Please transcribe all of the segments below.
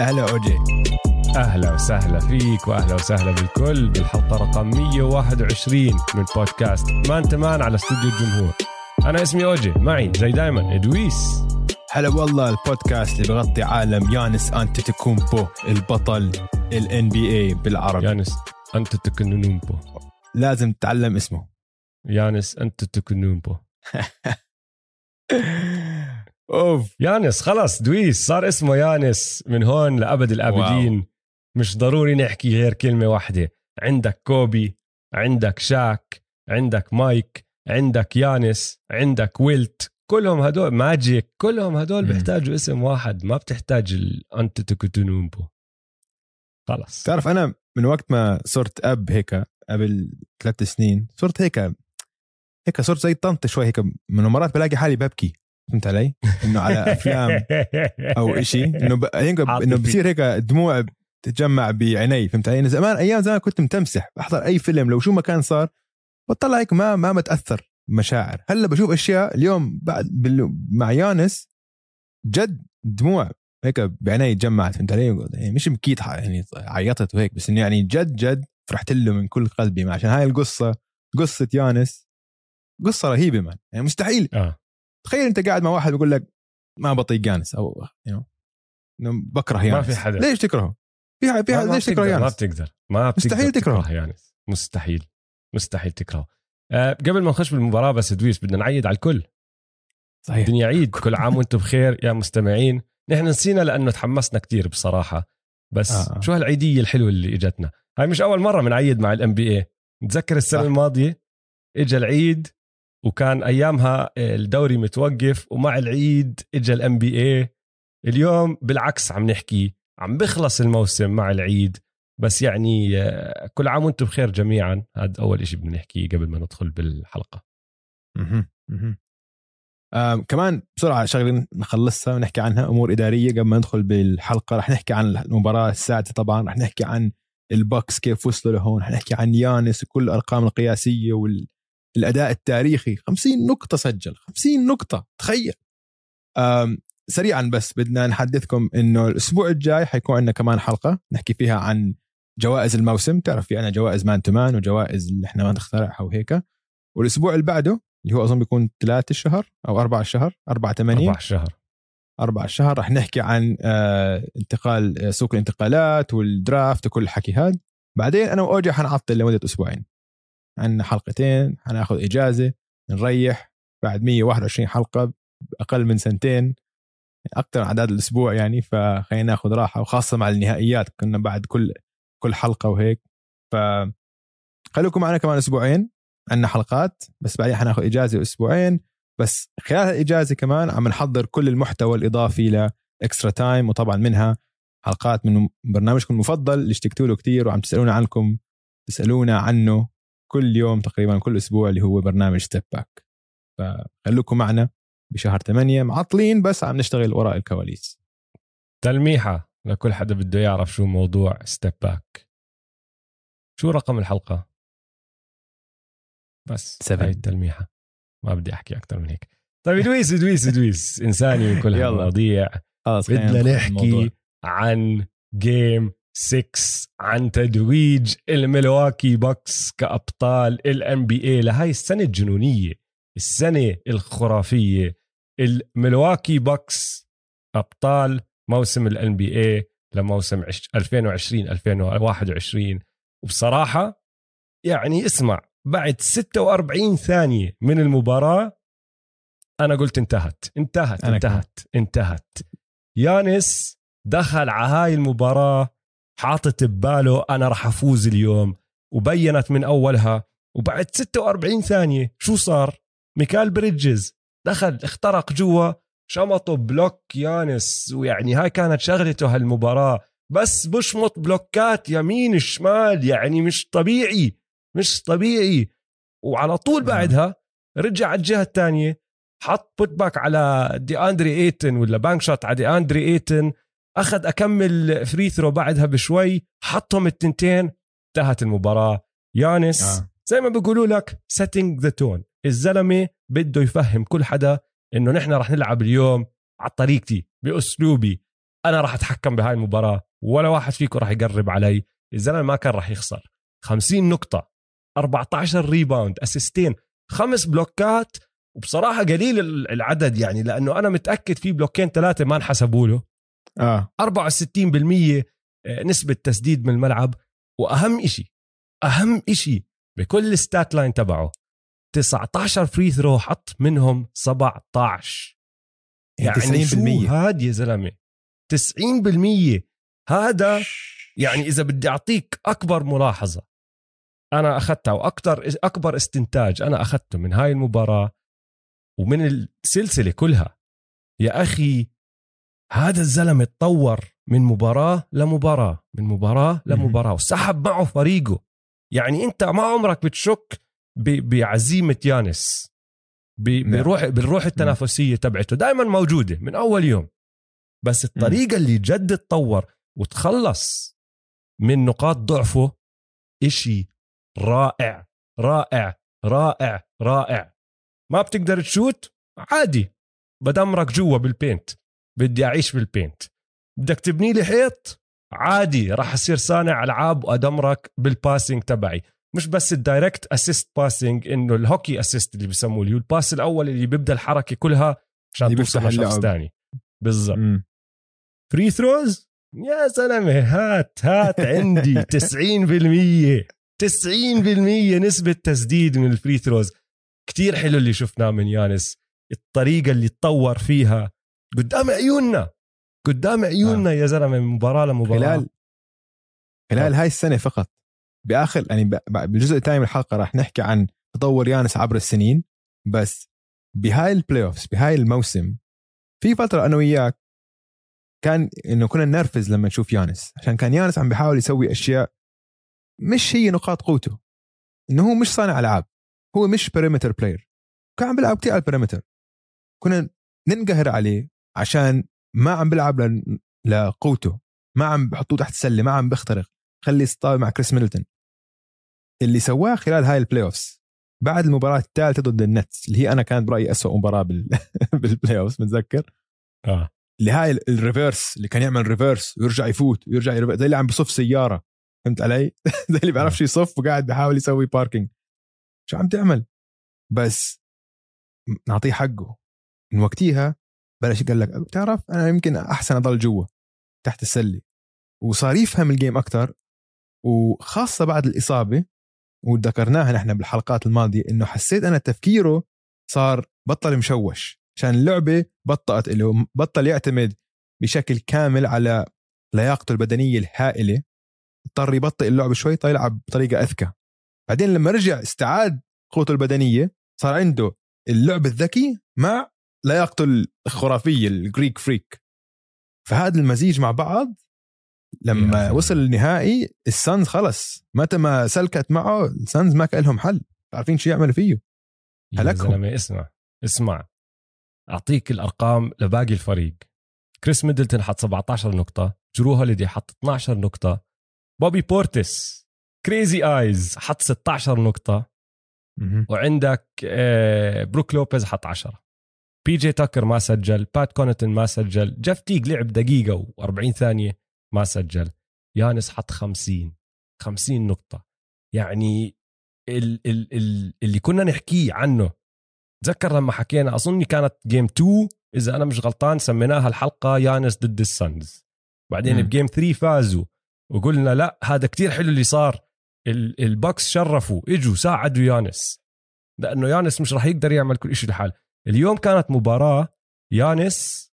هلا هلا أوجي. أهلا وسهلا فيك وأهلا وسهلا بالكل بالحلقة رقم 121 من بودكاست Man to Man على استوديو الجمهور. أنا اسمي أوجي معي زي دايما إدويس. هلا والله البودكاست اللي بغطي عالم يانس انتيتوكومبو البطل ال NBA بالعربي. يانس انتيتوكونمبو لازم تتعلم اسمه. يانس انتيتوكونمبو أوف. يانس خلص دويس صار اسمه يانس من هون لأبد الأبدين. واو. مش ضروري نحكي غير كلمة واحدة. عندك كوبي عندك شاك عندك مايك عندك يانس عندك ويلت. كلهم هدول ماجيك كلهم هدول. بيحتاجوا اسم واحد ما بتحتاج الانتيتوكوتونومبو خلص تعرف أنا من وقت ما صرت أب هيك قبل ثلاث سنين صرت هيك هيك صرت زي طنط شوي هيك. من مرات بلاقي حالي ببكي. فهمت علي؟ إنه على أفلام أو إشي إنه ب... هيك إنه. بصير هيك دموع تتجمع بعيني فهمت علي؟ زمان أيام زمان كنت متمسح بحضر أي فيلم لو شو ما كان صار بطلع هيك ما ما متأثر مشاعر هلأ بشوف أشياء اليوم بعد بال... مع يانس جد دموع هيك بعيني تجمعت فهمت علي؟ يعني مش بكيت يعني عيطت وهيك بس إنه يعني جد جد فرحت له من كل قلبي عشان هاي القصة قصة يانس قصة رهيبة مان يعني مستحيل آه تخيل أنت قاعد مع واحد بيقول لك ما بطيق يانس أو know, إنه بكره يانس في حدا. ليش تكرهه؟ في حد في ما- حد ما ليش تكره بتقدر- ما يانس؟ بتقدر ما بتقدر مستحيل تكرهه. تكره يانس مستحيل مستحيل تكرهه أه قبل ما نخش بالمباراة بس دويس بدنا نعيد على الكل صحيح الدنيا عيد كل عام وأنتم بخير يا مستمعين نحن نسينا لأنه تحمسنا كتير بصراحة بس آه. آه. شو هالعيدية الحلوة اللي إجتنا هاي مش أول مرة بنعيد مع ال NBA نتذكر السنة صح. الماضية اجى العيد وكان أيامها الدوري متوقف ومع العيد اجى ال NBA اليوم بالعكس عم نحكي عم بخلص الموسم مع العيد بس يعني آه، كل عام وأنتم بخير جميعا هذا أول شيء بدنا نحكيه قبل ما ندخل بالحلقة. مهم. آم كمان بسرعة شغله نخلصها ونحكي عنها أمور إدارية قبل ما ندخل بالحلقة رح نحكي عن المباراة السادسة طبعا رح نحكي عن البوكس كيف وصلوا لهون رح نحكي عن يانس وكل الأرقام القياسية والاداء التاريخي. 50 نقطة سجل. 50 نقطة. تخيل. سريعا بس بدنا نحدثكم إنه الأسبوع الجاي حيكون عندنا كمان حلقة نحكي فيها عن جوائز الموسم. تعرف في عنا جوائز Man to Man وجوائز اللي إحنا ما نخترعها وهيك. والأسبوع اللي بعده اللي هو أظن بيكون ثلاثة الشهر أو أربعة الشهر أربعة ثمانية أربع شهر أربعة الشهر. رح نحكي عن آه انتقال آه، سوق الانتقالات وال draft وكل الحكي هذا بعدين أنا وأوجي حنعطل لمدة أسبوعين. عندنا حلقتين حناخذ إجازة نريح بعد 121 حلقة أقل من سنتين أكثر اعداد الأسبوع يعني فخلينا ناخذ راحة وخاصة مع النهائيات كنا بعد كل كل حلقة وهيك. ف خليكم معنا كمان أسبوعين عندنا حلقات بس بعدين حناخذ إجازة أسبوعين. بس خلال الاجازه كمان عم نحضر كل المحتوى الإضافي ل extra time وطبعا منها حلقات من برنامجكم المفضل اللي اشتقتوا له كثير وعم تسألونا عنكم تسألونا عنه. كل يوم تقريبا كل أسبوع اللي هو برنامج Step Back فخلوكم معنا بشهر 8 معطلين بس عم نشتغل وراء الكواليس. تلميحة لكل حدا بده يعرف شو موضوع Step Back شو رقم الحلقة؟ بس Seven. هاي التلميحة. ما بدي أحكي أكثر من هيك. طيب ادويس ادويس ادويس انساني من كل. هالمواضيع بدنا. نحكي عن game 6 عن تتويج الميلواكي بوكس كأبطال ال NBA لهاي السنة الجنونية السنة الخرافية. الميلواكي بوكس أبطال موسم ال NBA لموسم 2020 2021 وبصراحة يعني اسمع بعد 46 ثانية من المباراة أنا قلت انتهت انتهت أنا انتهت انتهت. يانس دخل على هاي المباراة حاطط بباله أنا رح أفوز اليوم وبينت من أولها وبعد 46 ثانية شو صار؟ ميكال بريدجز دخل اخترق جوا شمطه block يانس ويعني هاي كانت شغلته هالمباراة. بس بشمط بلوكات يمين شمال يعني مش طبيعي مش طبيعي. وعلى طول بعدها رجع على الجهة الثانية حط put back على دي اندري إيتن ولا bank shot على دي اندري إيتن. أخذ أكمل free throw بعدها بشوي حطهم التنتين انتهت المباراة. يانس آه. زي ما بيقولوا لك setting the tone الزلمة بده يفهم كل حدا إنه نحن رح نلعب اليوم على طريقتي بأسلوبي. أنا رح أتحكم بهاي المباراة ولا واحد فيكم رح يقرب علي. الزلمة ما كان رح يخسر. 50 نقطة 14 rebound اسيستين خمس بلوكات. وبصراحة قليل العدد يعني لأنه أنا متأكد في بلوكين ثلاثة ما انحسبوا له. آه. 64% آه، نسبة تسديد من الملعب وأهم إشي أهم إشي بكل ال stat line تبعه 19 free throw حط منهم 17 يعني 90% هاد يا زلمة؟ 90% هذا يعني إذا بدي أعطيك أكبر ملاحظة أنا أخذتها وأكثر أكبر استنتاج أنا أخذته من هاي المباراة ومن السلسلة كلها. يا أخي هذا الزلمة تطور من مباراة لمباراة من مباراة لمباراة وسحب معه فريقه. يعني أنت ما عمرك بتشك بعزيمة يانس نعم. بروح بالروح التنافسية تبعته. دائما موجودة من أول يوم. بس الطريقة اللي جد تطور وتخلص من نقاط ضعفه إشي رائع رائع رائع رائع. ما بتقدر تشوت؟ عادي. بدمرك جوا بال paint. بدي أعيش بال paint بدك تبني لي حيط؟ عادي راح أصير صانع ألعاب وأدمرك بال passing تبعي. مش بس ال direct assist passing إنه ال hockey assist اللي بسموه اللي ال pass الأول اللي بيبدأ الحركة كلها عشان توصل لشخص ثاني بالضبط. free throws يا زلمه هات هات عندي 90% 90% نسبة تسديد من ال free throws كتير حلو اللي شفناه من يانس. الطريقة اللي تطور فيها. قدام عيوننا. قدام عيوننا آه. يا زلمة من مباراة لمباراة. خلال خلال هاي السنة فقط. باخر يعني بالجزء الثاني من الحلقة راح نحكي عن تطور يانس عبر السنين. بس بهاي ال playoffs بهاي الموسم في فترة أنا وياك كان إنه كنا نرفز لما نشوف يانس. عشان كان يانس عم بيحاول يسوي أشياء مش هي نقاط قوته. إنه هو مش صانع ألعاب. هو مش perimeter player كان عم بيلعب كثير على ال perimeter كنا ننقهر عليه. عشان ما عم بيلعب لقوته. ما عم بحطوه تحت السلة ما عم بيخترق خلي يصطاد مع كريس ميدلتون اللي سواه خلال هاي ال playoffs بعد المباراة الثالثة ضد النتس اللي هي أنا كانت برأيي أسوأ مباراة بال... بال playoffs متذكر؟ آه. اللي هاي ال reverse اللي كان يعمل reverse ويرجع يفوت ويرجع يرفع زي اللي عم بصف سيارة. فهمت علي؟ زي اللي بيعرفش يصف وقاعد بحاول يسوي parking شو عم تعمل؟ بس نعطيه حقه. من وقتها بلش قال لك بتعرف أنا يمكن أحسن أضل جوا تحت السله وصار يفهم الجيم أكثر وخاصة بعد الإصابة وذكرناها نحن بالحلقات الماضية إنه حسيت أنا تفكيره صار بطل مشوش عشان اللعبة بطأت له بطل يعتمد بشكل كامل على لياقته البدنية الهائلة اضطر يبطئ اللعب شوي يلعب بطريقة أذكى. بعدين لما رجع استعاد قوته البدنية صار عنده اللعب الذكي مع لياقته الخرافيه ال Greek Freak. فهذا المزيج مع بعض لما وصل النهائي السانز خلص. متى ما سلكت معه السانز ما كان لهم حل. عارفين شو يعملوا فيه؟ هلكهم. اسمع اسمع. أعطيك الأرقام لباقي الفريق. كريس ميدلتون حط 17 نقطة. جرو هوليدي حط 12 نقطة. بوبي بورتس crazy eyes حط 16 نقطة. وعندك آه، بروك لوبيز حط 10 بي جي تاكر ما سجل بات كوناتون ما سجل جيف تيج لعب دقيقة و40 ثانية ما سجل. يانس حط 50 50 نقطة. يعني ال ال ال اللي كنا نحكيه عنه تذكر لما حكينا أظني كانت game 2 إذا أنا مش غلطان سميناها الحلقة يانس ضد السانز. بعدين م. ب game 3 فازوا وقلنا لا هذا كتير حلو اللي صار. البوكس شرفوا إجوا ساعدوا يانس. لأنه يانس مش راح يقدر يعمل كل شيء لحال اليوم كانت مباراة يانس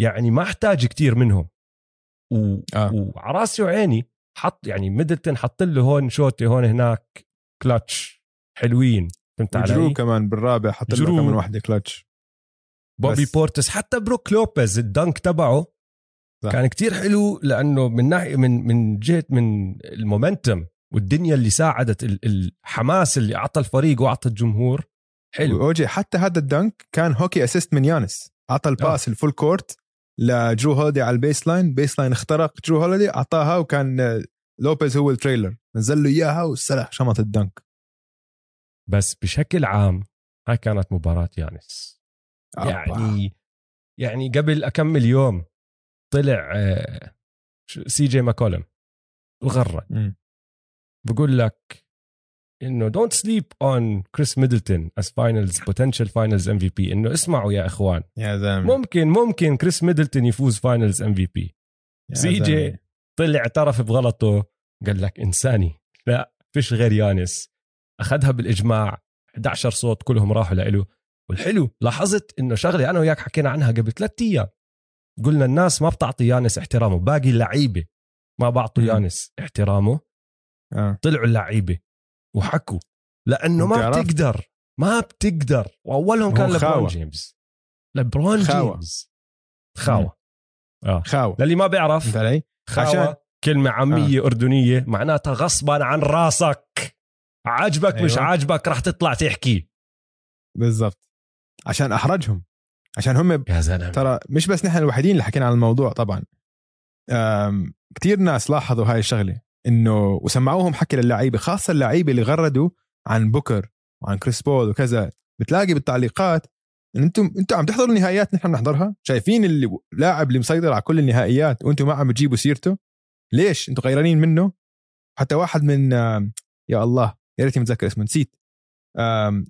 يعني ما احتاج كتير منهم و... آه. وعلى راسي وعيني حط يعني ميدلتون حط له هون شوت هون هناك كلتش حلوين فهمت علي؟ جرو كمان بالرابع حط له كمان واحدة كلتش بوبي بس. بورتس حتى بروك لوبيز ال dunk تبعه صح. كان كتير حلو لأنه من ناحيه من من جهه من ال momentum والدنيا اللي ساعدت الحماس اللي أعطى الفريق وأعطى الجمهور حلو. OG حتى هذا ال dunk كان hockey assist من يانس. أعطى ال pass آه. ال full court لجرو هوليدي على ال baseline. baseline اخترق جرو هوليدي أعطاها وكان لوبيز هو ال trailer. نزل له إياها وسلح شمط ال dunk. بس بشكل عام هاي كانت مباراة يانس. يعني يعني قبل اكمل يوم طلع آه، سي جي ماكولم وغرد. بقول لك إنه don't sleep on كريس ميدلتون as finals potential finals MVP إنه اسمعوا يا إخوان. يا زلمة. ممكن ممكن كريس ميدلتون يفوز finals MVP سي جي. طلع اعترف بغلطه قال لك إنساني. لا فيش غير يانس. أخذها بالإجماع 11 صوت كلهم راحوا لإله. والحلو لاحظت إنه شغله أنا وياك حكينا عنها قبل ثلاثة أيام. قلنا الناس ما بتعطي يانس احترامه باقي اللعيبه ما بعطوا. يانس احترامه. آه. طلعوا اللعيبة. وحكوا لأنه ما؟ بتقدر ما بتقدر وأولهم كان لبرون خاوة. جيمس لبرون خاوة. جيمس خاوة آه خاو للي ما بيعرف علي؟ خاوة عشان- كلمة عامية آه. أردنية معناتها غصبا عن راسك عاجبك أيوة. مش. عاجبك رح تطلع تحكي بالضبط عشان أحرجهم عشان هم يا زلمة ترى مش بس نحن الوحيدين اللي حكينا عن الموضوع طبعا أم، كتير ناس لاحظوا هاي الشغلة إنه وسمعوهم حكي للعيبة خاصة اللعيبة اللي غردوا عن بوكر وعن كريس بول وكذا. بتلاقي بالتعليقات إن أنتم أنتم عم تحضروا النهائيات نحن بنحضرها؟ شايفين اللي لاعب اللي مسيطر على كل النهائيات وأنتم ما عم بتجيبوا سيرته؟ ليش؟ أنتم غيرانين منه؟ حتى واحد من يا الله يا ريتني متذكر اسمه نسيت.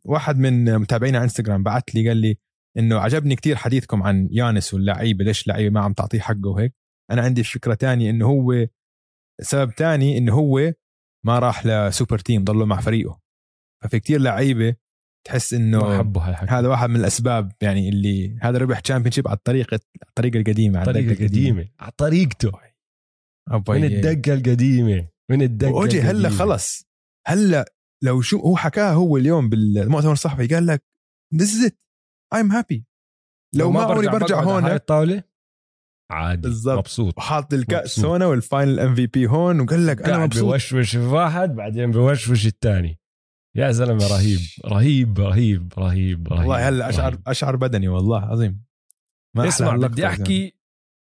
واحد من متابعينا على إنستغرام بعت لي قال لي إنه عجبني كتير حديثكم عن يانس واللعيبة ليش اللعيبة ما عم تعطيه حقه وهيك؟ أنا عندي فكرة تانية إنه هو سبب تاني إنه هو ما راح ل super team ضله مع فريقه. ففي كتير لعيبة تحس إنه هذا واحد من الأسباب يعني اللي هذا ربح champion على الطريقة الطريقة القديمة على الطريقة الدقة القديمة. على طريقته. من يه. الدقة القديمة من الدقة و OG هلا. خلص. هلا لو شو هو حكاها هو اليوم بالمؤتمر الصحفي قال لك this is it I'm happy لو ما عمري برجع هاي هون الطاولة. عادي بالضبط. مبسوط وحاط الكاس. هون وال final MVP هون وقال لك أنا مبسوط بوشوش في واحد بعدين بوشوش الثاني يا زلمة رهيب رهيب رهيب رهيب رهيب والله هلا اشعر رهيب. أشعر بدني والله عظيم ما اسمع بدي. أحكي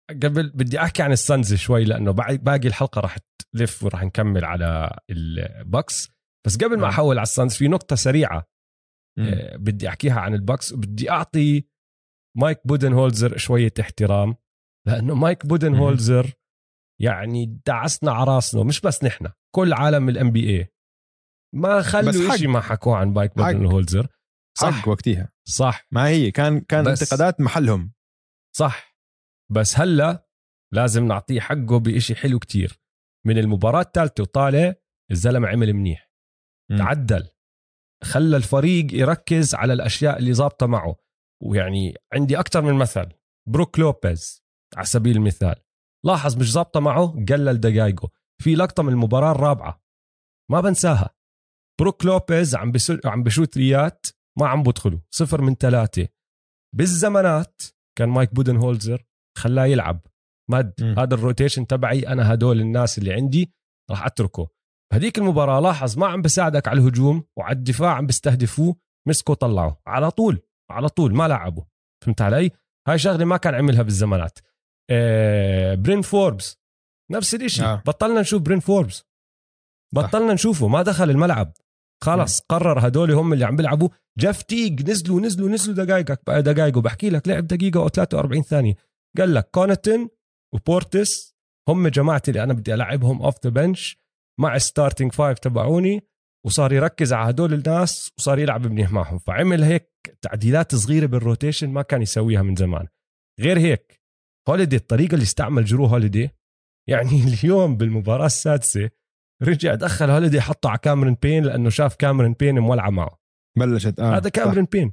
قبل بدي أحكي عن السانز شوي لأنه باقي الحلقة راح تلف وراح نكمل على البكس بس قبل ما نعم. أحول على السانز في نقطة سريعة مم. آه، بدي أحكيها عن البكس وبدي أعطي مايك بودنهولزر شوية احترام لأنه مايك بودنهولزر يعني دعسنا على راسنا مش بس نحن كل عالم ال NBA ما خلوا. شيء ما حكوه عن مايك حق. بودنهولزر. صح. حق وقتها صح. ما هي كان كان انتقادات محلهم. صح. بس هلأ لازم نعطيه حقه بإشي حلو كتير. من المباراة الثالثة وطالع الزلمة عمل منيح. مم. تعدل. خلى الفريق يركز على الأشياء اللي ظابطة معه. ويعني عندي أكثر من مثل. بروك لوبيز. على سبيل المثال. لاحظ مش ظابطة معه؟ قلل دقايقه. في لقطة من المباراة الرابعة. ما بنساها. بروك لوبيز عم بسل... عم بشوت ثريات ما عم بدخلوا صفر من ثلاثة. بالزمانات كان مايك بودنهولزر خلاه يلعب. مد مم. هذا ال rotation تبعي أنا هدول الناس اللي عندي راح أتركه. بهديك المباراة لاحظ ما عم بساعدك على الهجوم وعلى الدفاع عم بيستهدفوه مسكوا طلعوا على طول على طول ما لعبوا فهمت علي؟ هاي شغلة ما كان عملها بالزمانات. برين فوربس نفس الإشي. آه. آه. بطلنا نشوف برين فوربس بطلنا نشوفه ما دخل الملعب. خلص قرر هدول هم اللي عم بيلعبوا. جيف تيج نزلوا نزلوا نزلوا دقائقك بقى دقائقه بحكي لك لعب دقيقة أو 43 ثانية. قال لك كوناتون وبورتس هم جماعتي اللي أنا بدي ألعبهم off the bench مع starting five تبعوني وصار يركز على هدول الناس وصار يلعب منيح معهم. فعمل هيك تعديلات صغيرة بال rotation ما كان يسويها من زمان. غير هيك هوليدي الطريقة اللي استعمل جرو هوليدي. يعني اليوم بالمباراة السادسة رجع دخل هوليدي حطه على كاميرون بين لأنه شاف كاميرون بين مولعة معه. بلشت آه هذا كاميرون بين.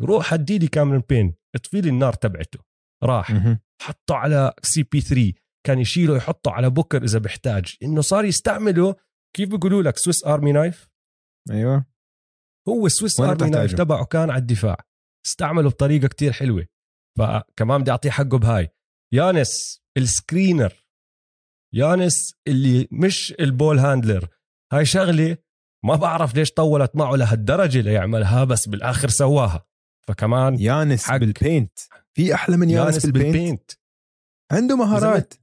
روح هدي لي كاميرون بين. اطفي لي النار تبعته. راح. حطه على CP 3 كان يشيله يحطه على بوكر إذا بيحتاج. إنه صار يستعمله. كيف بيقولوا لك؟ Swiss Army knife أيوه. هو ال Swiss وين Army knife؟ تبعه كان على الدفاع. استعمله بطريقة كتير حلوة. فكمان بدي أعطيه حقه بهاي. يانس ال screener يانس اللي مش ال ball handler. هاي شغلة ما بعرف ليش طولت معه لهالدرجة ليعملها بس بالآخر سواها. فكمان يانس حق. بال paint. في أحلى من يانس, يانس بال paint. بال paint. عنده مهارات.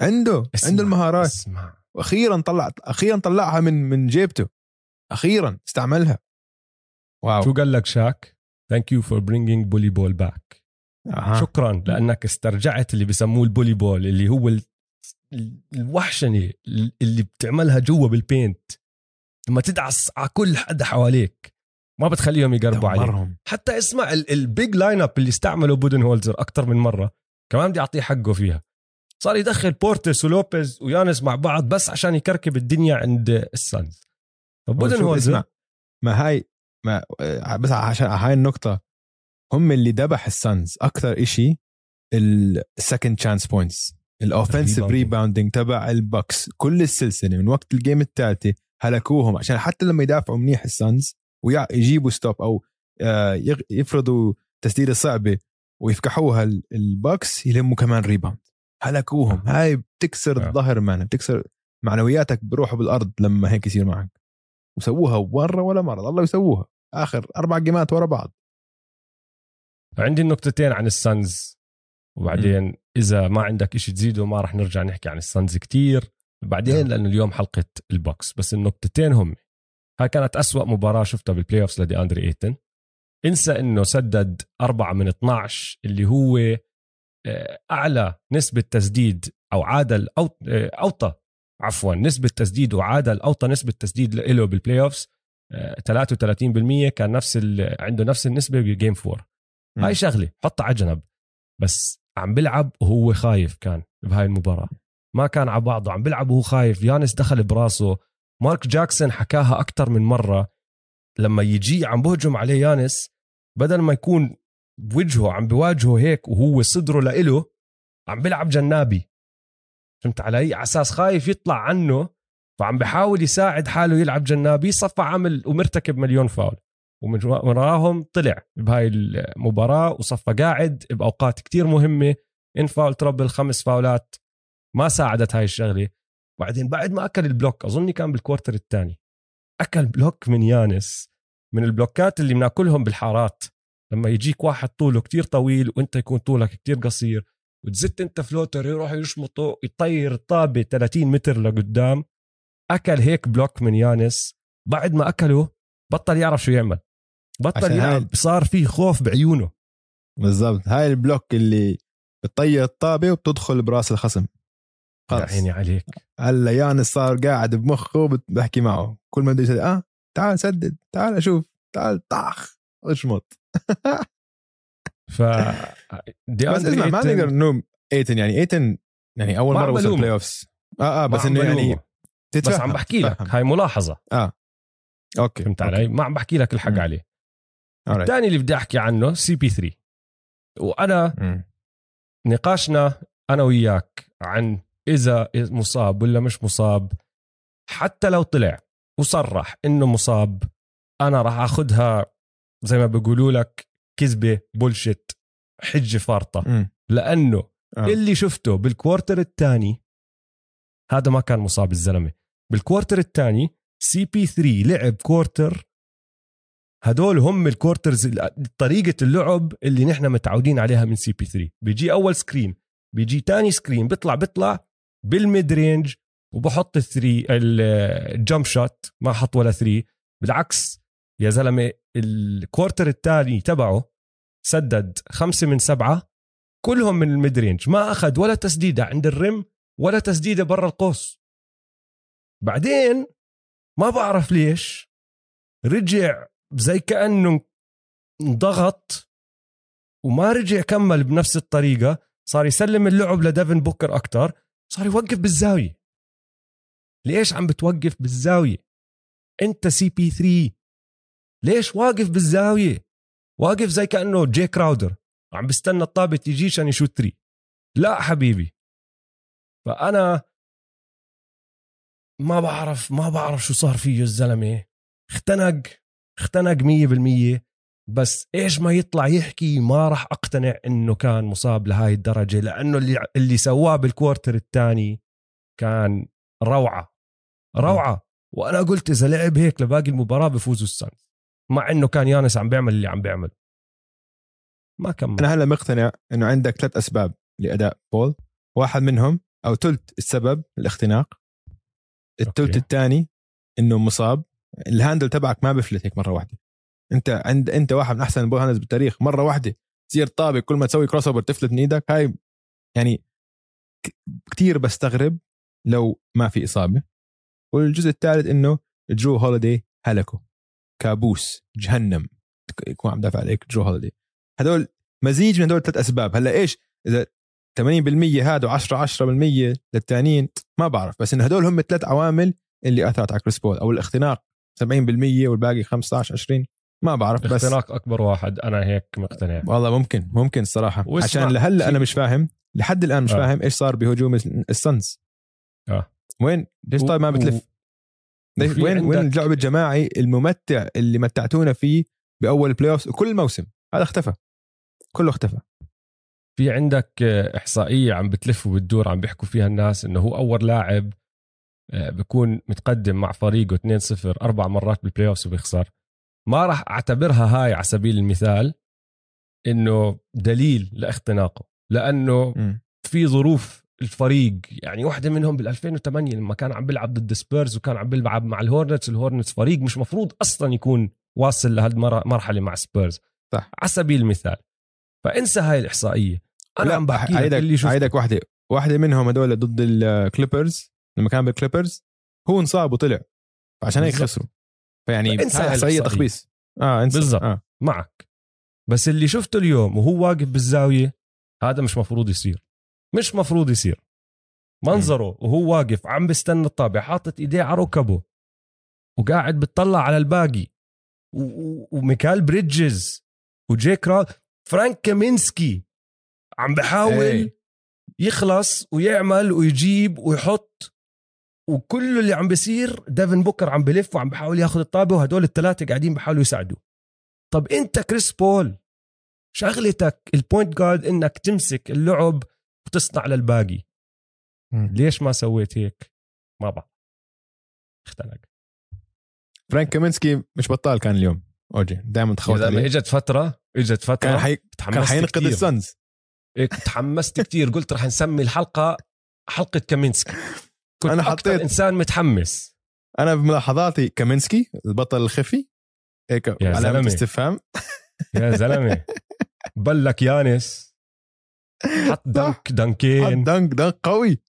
عنده اسمع- عنده المهارات. اسمع. وأخيرا طلع أخيرا طلعها من من جيبته. أخيرا استعملها. wow. شو قال لك شاك؟ thank you for bringing bully ball back أها. شكرا لأنك استرجعت اللي بسموه ال bully ball اللي هو ال- ال- الوحشنة اللي بتعملها جوا بال paint. لما تدعس على كل حدا حواليك ما بتخليهم يقربوا عليك. حتى اسمع ال- ال big lineup اللي استعمله بودن هولزر أكثر من مرة كمان بدي أعطيه حقه فيها. صار يدخل بورتس ولوبيز ويانس مع بعض بس عشان يكركب الدنيا عند السانز. فبودن شوف، هولزر اسمع ما هاي ما بس عشان هاي النقطة. هم اللي ذبح ال Suns. أكثر إشي ال second chance points ال offensive. rebounding. تبع ال Bucks كل السلسلة من وقت ال game الثالثة هلكوهم عشان حتى لما يدافعوا منيح ال Suns ويجيبوا stop أو آه، يفرضوا تسديدة صعبة ويفكحوها ال- Bucks يلموا كمان rebound هلكوهم. هاي بتكسر آه. الظهر مان بتكسر معنوياتك بروحوا بالأرض لما هيك يصير معك. وسووها مرة ولا مرة. ضلوا يسووها. آخر أربع جيمات ورا بعض. عندي النقطتين عن ال Suns. وبعدين إذا ما عندك إشي تزيده ما راح نرجع نحكي عن ال Suns كتير. بعدين نعم. لأنه اليوم حلقة ال Bucks. بس النقطتين هم. هاي كانت أسوأ مباراة شفتها بال playoffs لدي أندري إيتن. انسى إنه سدد أربعة من 12 اللي هو آه، أعلى نسبة تسديد أو عادل أو آه، أوطى. عفوا نسبة تسديد وعادل أوطى نسبة تسديد له بال playoffs آه، 33% كان نفس ال- عنده نفس النسبة بجيم 4 مم. هاي شغلة حطها على جنب بس عم بلعب وهو خايف كان بهاي المباراة. ما كان على بعضه عم بلعب وهو خايف. يانس دخل براسه. مارك جاكسون حكاها أكتر من مرة. لما يجي عم بهجم عليه يانس بدل ما يكون بوجهه عم بواجهه هيك وهو صدره لإله عم بلعب جنابي. فهمت علي؟ على أساس خايف يطلع عنه فعم بحاول يساعد حاله يلعب جنابي. صفى عمل ومرتكب مليون فاول. ومن وراهم طلع بهاي المباراة وصفى قاعد بأوقات كتير مهمة. in foul trouble خمس فاولات. ما ساعدت هاي الشغلة. بعدين بعد ما أكل ال block أظني كان بال quarter الثاني. أكل block من يانس من البلوكات اللي بناكلهم بالحارات. لما يجيك واحد طوله كتير طويل وإنت يكون طولك كتير قصير وتزت إنت floater يروح يشمطه يطير الطابة 30 متر لقدام أكل هيك block من يانس. بعد ما أكله بطل يعرف شو يعمل. بطل يلعب صار فيه خوف بعيونه. بالضبط. هاي ال block اللي بتطير الطابة وبتدخل برأس الخصم. يا خلص عيني عليك. هلا يانس صار قاعد بمخه بحكي معه. كل ما بده يسدد آه تعال سدد تعال أشوف تعال طخ اشمط. فدي بس اسمع ما نقدر نلوم ايتن يعني ايتن يعني أول مرة وصل. playoffs آه آه بس إنه يعني. بس عم بحكي لك. هاي ملاحظة. okay فهمت. علي؟ ما عم بحكي لك الحق. عليه. الثاني اللي بدي أحكي عنه سي بي 3 وأنا مم. نقاشنا أنا وياك عن إذا مصاب ولا مش مصاب حتى لو طلع وصرح إنه مصاب أنا راح آخذها زي ما بيقولوا لك كذبة bullshit حجة فارطة. لأنه آه. اللي شفته بال quarter الثاني هذا ما كان مصاب الزلمة بال quarter الثاني CP 3 لعب quarter هدول هم ال quarters طريقة اللعب اللي نحن متعودين عليها من CP 3 بيجي أول screen بيجي تاني screen بيطلع بيطلع بال mid range وبحط ال three ال jump shot ما حط ولا three بالعكس يا زلمة ال quarter الثاني تبعه سدد خمسة من سبعة كلهم من ال mid range ما أخذ ولا تسديدة عند ال rim ولا تسديدة برا القوس. بعدين ما بعرف ليش رجع زي كأنه انضغط وما رجع كمل بنفس الطريقة صار يسلم اللعب لديفن بوكر أكتر صار يوقف بالزاوية. ليش عم بتوقف بالزاوية؟ أنت CP 3 ليش واقف بالزاوية؟ واقف زي كأنه جي كراودر عم بستنى الطابة تيجي عشان يشوت three لا حبيبي. فأنا ما بعرف ما بعرف شو صار فيه الزلمة. اختنق. اختنق مية بالمية بس إيش ما يطلع يحكي ما راح أقتنع إنه كان مصاب لهاي الدرجة لأنه اللي اللي سواه بالكوارتر الثاني كان روعة روعة. وأنا قلت إذا لعب هيك لباقي المباراة بفوزوا السانز مع إنه كان يانس عم بيعمل اللي عم بيعمل. ما كمل. أنا هلا مقتنع إنه عندك ثلاث أسباب لأداء بول واحد منهم أو ثلث السبب الاختناق الثلث. الثاني إنه مصاب ال handle تبعك ما بفلت هيك مرة واحدة. انت عند انت واحد من أحسن ال ball handlers بالتاريخ مرة واحدة تصير طابتك كل ما تسوي crossover تفلت من إيدك. هاي يعني كثير بستغرب لو ما في إصابة. والجزء الثالث إنه جرو هوليدي هلكوا كابوس جهنم. يكون عم دافع عليك جرو هوليدي هدول مزيج من هدول الثلاث أسباب. هلأ إيش؟ إذا 80% هذا و10 10% للثانيين ما بعرف. بس انه هدول هم الثلاث عوامل اللي أثرت على كريس بول أو الاختناق 70% والباقي 15 20 ما بعرف بس. اختناق أكبر واحد أنا هيك مقتنع. والله ممكن ممكن الصراحة. عشان لهلا أنا مش فاهم لحد الآن مش آه. فاهم إيش صار بهجوم السنز. آه. وين؟ ليش طيب ما بتلف؟ وين وين اللعب الجماعي الممتع اللي متعتونا فيه بأول playoff كل موسم. هذا اختفى. كله اختفى. في عندك إحصائية عم بتلف وبتدور عم بيحكوا فيها الناس إنه هو أول لاعب آه، بيكون متقدم مع فريقه 2-0 أربع مرات بال playoff وبيخسر. ما راح أعتبرها هاي على سبيل المثال إنه دليل لاختناقه لأنه م. في ظروف الفريق يعني واحدة منهم بال 2008 لما كان عم بيلعب ضد سبيرز وكان عم بيلعب مع الهورنتس الهورنتس فريق مش مفروض أصلا يكون واصل لهالمرحله مع سبيرز. صح. على سبيل المثال فانسى هاي الإحصائية. أنا عم بحكي لك اللي شفته. عيدك واحدة واحدة منهم هدول ضد الكليبرز لما كان بالكليبرز هو انصاب وطلع فعشان هيك خسروا. فيعني انسى احصائيه تخبيص. آه انسى. بالضبط. آه. معك. بس اللي شفته اليوم وهو واقف بالزاوية هذا مش مفروض يصير. مش مفروض يصير. منظره وهو واقف عم بستنى الطابة حاطط إيديه على ركبه وقاعد بتطلع على الباقي. وميكال بريدجز وجيك را فرانك كامينسكي عم بحاول إيه. يخلص ويعمل ويجيب ويحط. وكل اللي عم بيصير ديفن بوكر عم بلف وعم بحاول ياخذ الطابة وهدول الثلاثه قاعدين بحاولوا يساعدوه طب انت كريس بول شغلتك ال point guard انك تمسك اللعب وتصنع للباقي. ليش ما سويت هيك؟ ما بعرف. اختنق. فرانك كامينسكي مش بطال كان اليوم. أوجي دائما تخوت عليه. إجت فترة إجت فترة. كان حي... كان حينقذ السنز تحمست كثير قلت رح نسمي الحلقة حلقة كامينسكي. كنت أنا حطيت إنسان متحمس. أنا بملاحظاتي كامينسكي البطل الخفي. هيك علامة استفهام. يا زلمة. block يانس. حط dunk دنكين. حط dunk dunk قوي.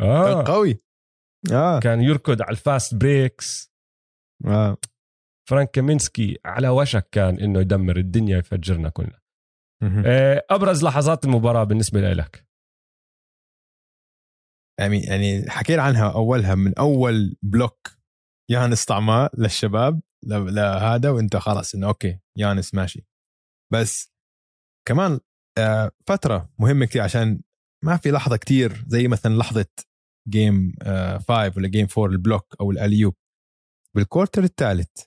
آه. dunk قوي. آه. كان يركض على ال fast breaks. آه. فرانك كامينسكي على وشك كان إنه يدمر الدنيا يفجرنا كلنا. آه، أبرز لحظات المباراة بالنسبة لك يعني يعني حكينا عنها أولها من أول block يانس طعماء للشباب لهذا وإنت خلاص إنه أوكي يانس ماشي. بس كمان آه، فترة مهمة كثير عشان ما في لحظة كثير زي مثلا لحظة game 5 ولا game 4 ال block أو ال alley-oop بال quarter الثالث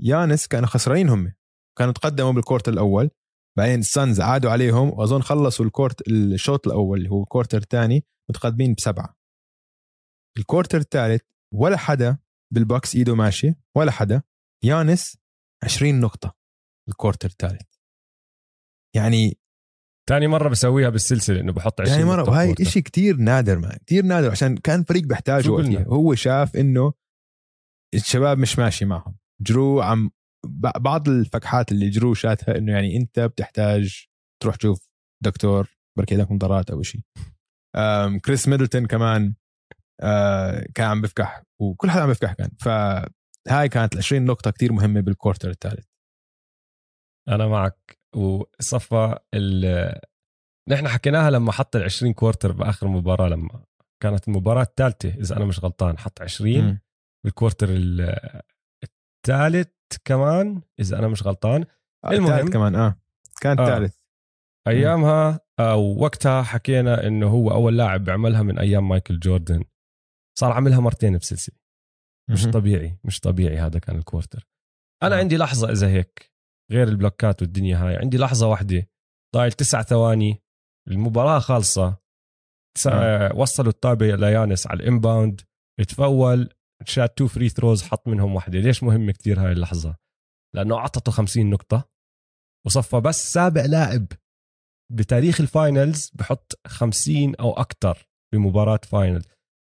يانس كانوا خسرانين هم. كانوا تقدموا بال quarter الأول بعدين السنز عادوا عليهم وأظن خلصوا الكورت الشوط الأول اللي هو ال quarter الثاني. متقدمين بسبعة. ال quarter الثالث ولا حدا بالبكس إيده ماشي ولا حدا. يانس 20 نقطة ال quarter الثالث. يعني ثاني مرة بسويها بالسلسلة إنه بحط 20 ثاني مرة وهي شيء كتير نادر ما كثير نادر عشان كان فريق بيحتاجه هو شاف إنه الشباب مش ماشي معهم. جرو عم بعض الفكحات اللي جرو شاتها إنه يعني أنت بتحتاج تروح تشوف دكتور يركب لك نظارات أو شيء كريس ميدلتون كمان كان عم بفكح وكل حدا عم بفكح كان. فهاي كانت ال 20 نقطة كتير مهمة بال quarter الثالث أنا معك. وصفى نحن حكيناها لما حط ال 20 quarter بآخر مباراة لما كانت المباراة الثالثه إذا أنا مش غلطان حط 20 م. بال quarter الثالث كمان إذا أنا مش غلطان. آه، المهم كمان آه. كان الثالث آه. أيامها أو وقتها حكينا إنه هو أول لاعب بيعملها من أيام مايكل جوردن. صار عملها مرتين بسلسله مش طبيعي مش طبيعي هذا كان ال quarter أنا آه. عندي لحظة إذا هيك غير البلوكات والدنيا هاي عندي لحظة واحدة. ضايل تسع ثواني المباراة خالصة. آه. وصلوا الطابة ليانس على ال inbound. تفول شات two free throws حط منهم واحدة. ليش مهمه كتير هاي اللحظة؟ لأنه أعطته 50 نقطة. وصفى بس سابع لاعب. بتاريخ ال finals بحط 50 أو أكثر بمباراة final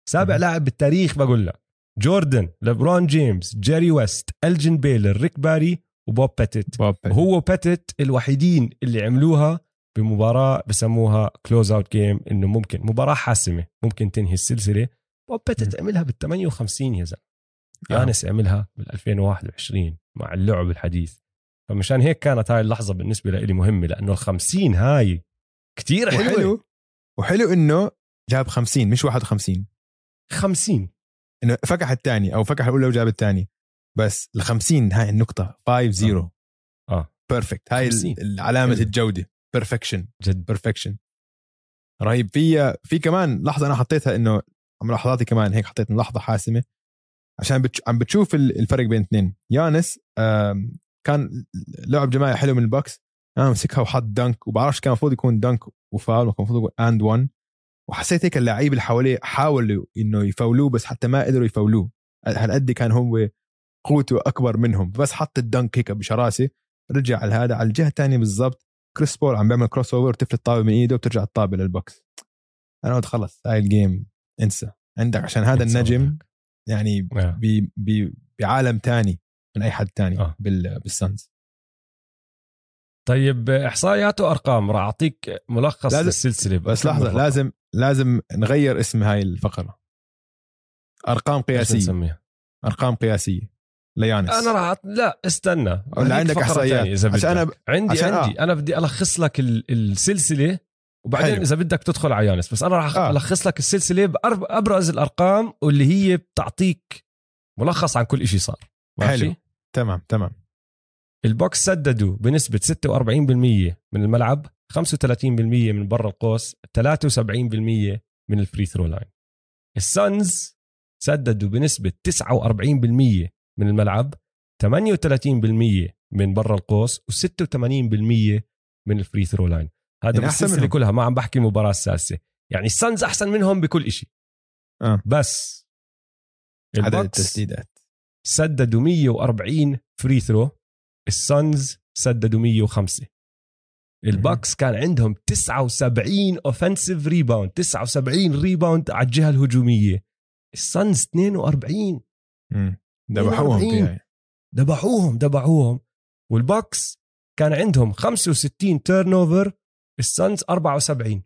سابع لاعب بالتاريخ بقول لك. جوردن لبرون جيمس جيري ويست إلجن بيلور ريك باري وبوب باتيت بوب وهو باتيت الوحيدين اللي عملوها بمباراة بسموها close out game إنه ممكن مباراة حاسمة ممكن تنهي السلسلة. بوب باتيت عملها بال 58 يا زلمة. يانس عملها بال 2021 مع اللعب الحديث. فمشان هيك كانت هاي اللحظة بالنسبة لي مهمة لأنه ال 50 هاي كتير حلوة. وحلو وحلو إنه جاب 50 مش 51 50 إنه فكح الثاني أو فكح الأولى وجاب الثاني بس ال 50 هاي النقطة 5 0 آه. perfect هاي 50. ال- علامة. الجودة. perfection جد. perfection رهيب. في في كمان لحظة أنا حطيتها إنه ملاحظاتي كمان هيك حطيت لحظة حاسمة. عشان بتش... عم بتشوف ال- الفرق بين اثنين. يانس كان لعب جماعي حلو من البوكس. أنا مسكها وحط dunk وبعرفش كان المفروض يكون dunk و foul كان المفروض and 1 وحسيت هيك اللعيبه اللي حواليه حاولوا إنه يفاولوه بس حتى ما قدروا يفاولوه. هالقد كان هو قوته أكبر منهم. بس حط ال dunk هيك بشراسة رجع على هذا. على الجهة الثانية بالضبط كريس بول عم بيعمل crossover تفلت الطابه من إيده وبترجع الطابه للبوكس. أنا قلت خلص هاي ال game انسى. عندك عشان هذا النجم. يعني بعالم تاني. من أي حد تاني آه. بال بالسانز طيب إحصائيات وأرقام راح أعطيك ملخص لازم- للسلسلة بس لحظة مرة. لازم لازم نغير اسم هاي الفقرة أرقام قياسية نسميها؟ أرقام قياسية ليانس أنا راح. لا استنى ولا عندك إحصائيات إذا بدك عشان أنا عندي عشان آه. عندي أنا بدي ألخص لك ال- السلسلة وبعدين حلو. إذا بدك تدخل على يانس بس أنا راح آه. ألخص لك السلسلة بابرز الأرقام واللي هي بتعطيك ملخص عن كل شيء صار ماشي حلو. تمام تمام. البوكس سددوا بنسبة 46% من الملعب 35% من برا القوس 73% من ال free throw line. السانز سددوا بنسبة 49% من الملعب 38% من برا القوس و86% من ال free throw line. هذا يعني منهم. كلها ما عم بحكي المباراه السادسه يعني السانز أحسن منهم بكل شيء آه. بس عدد التسديدات. سددوا 140 free throw السانز سددوا 105 البوكس كان عندهم 79 offensive rebound 79 rebound على الجهة الهجومية. السانز 42 مم. ذبحوهم 42. فيها. دبحوهم دبحوهم. والبوكس كان عندهم 65 turnover السانز 74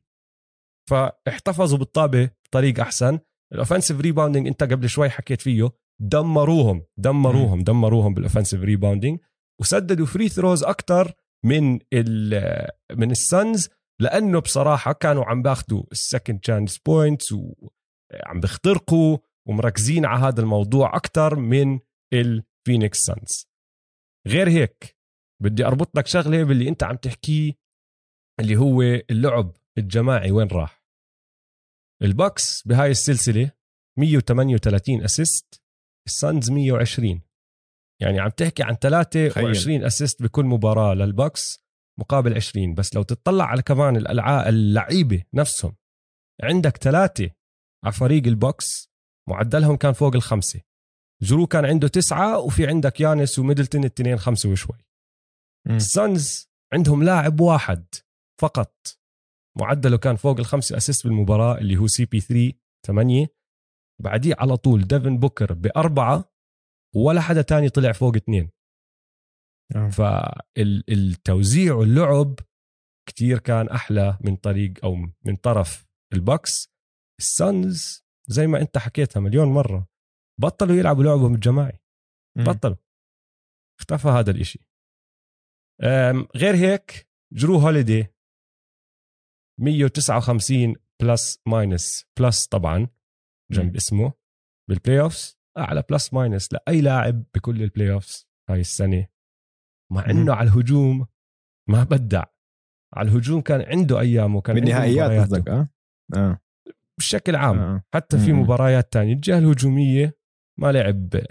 فاحتفظوا بالطابة بطريقة أحسن. ال offensive rebounding انت قبل شوي حكيت فيه. دمروهم دمروهم دمروهم بال offensive rebounding وسددوا free throws أكثر من من السانز لأنه بصراحة كانوا عم باخذوا ال second chance points وعم بيخترقوا ومركزين على هذا الموضوع أكثر من الفينيكس سانز غير هيك بدي أربط لك شغلة باللي أنت عم تحكيه اللي هو اللعب الجماعي. وين راح؟ البوكس بهاي السلسلة 138 assist السانز 120 يعني عم تحكي عن 23 assist بكل مباراة للبوكس مقابل 20 بس لو تطلع على كمان الالعاب اللعيبة نفسهم عندك ثلاثة على فريق البوكس معدلهم كان فوق الخمسة. جرو كان عنده تسعة وفي عندك يانس وميدلتون الاثنين خمسة وشوي. السانز عندهم لاعب واحد فقط. معدله كان فوق الخمسة assist بالمباراة اللي هو CP 3 ثمانية بعديه على طول ديفن بوكر بأربعة ولا حدا تاني طلع فوق اثنين. آه. فالتوزيع واللعب كتير كان أحلى من طريق أو من طرف البوكس. السانز زي ما أنت حكيتها مليون مرة بطلوا يلعبوا لعبهم الجماعي. بطلوا. اختفى هذا الإشي. غير هيك جرو هوليدي 159 plus minus plus طبعا. جنب. اسمه بال playoffs اعلى plus minus لأي لاعب بكل ال playoffs هاي السنة مع. إنه على الهجوم ما بدع على الهجوم كان عنده أيامه كان بالنهائيات. قصدك آه آه بشكل عام آه. حتى في مم. مباريات تانية الجهة الهجومية ما لعب ب...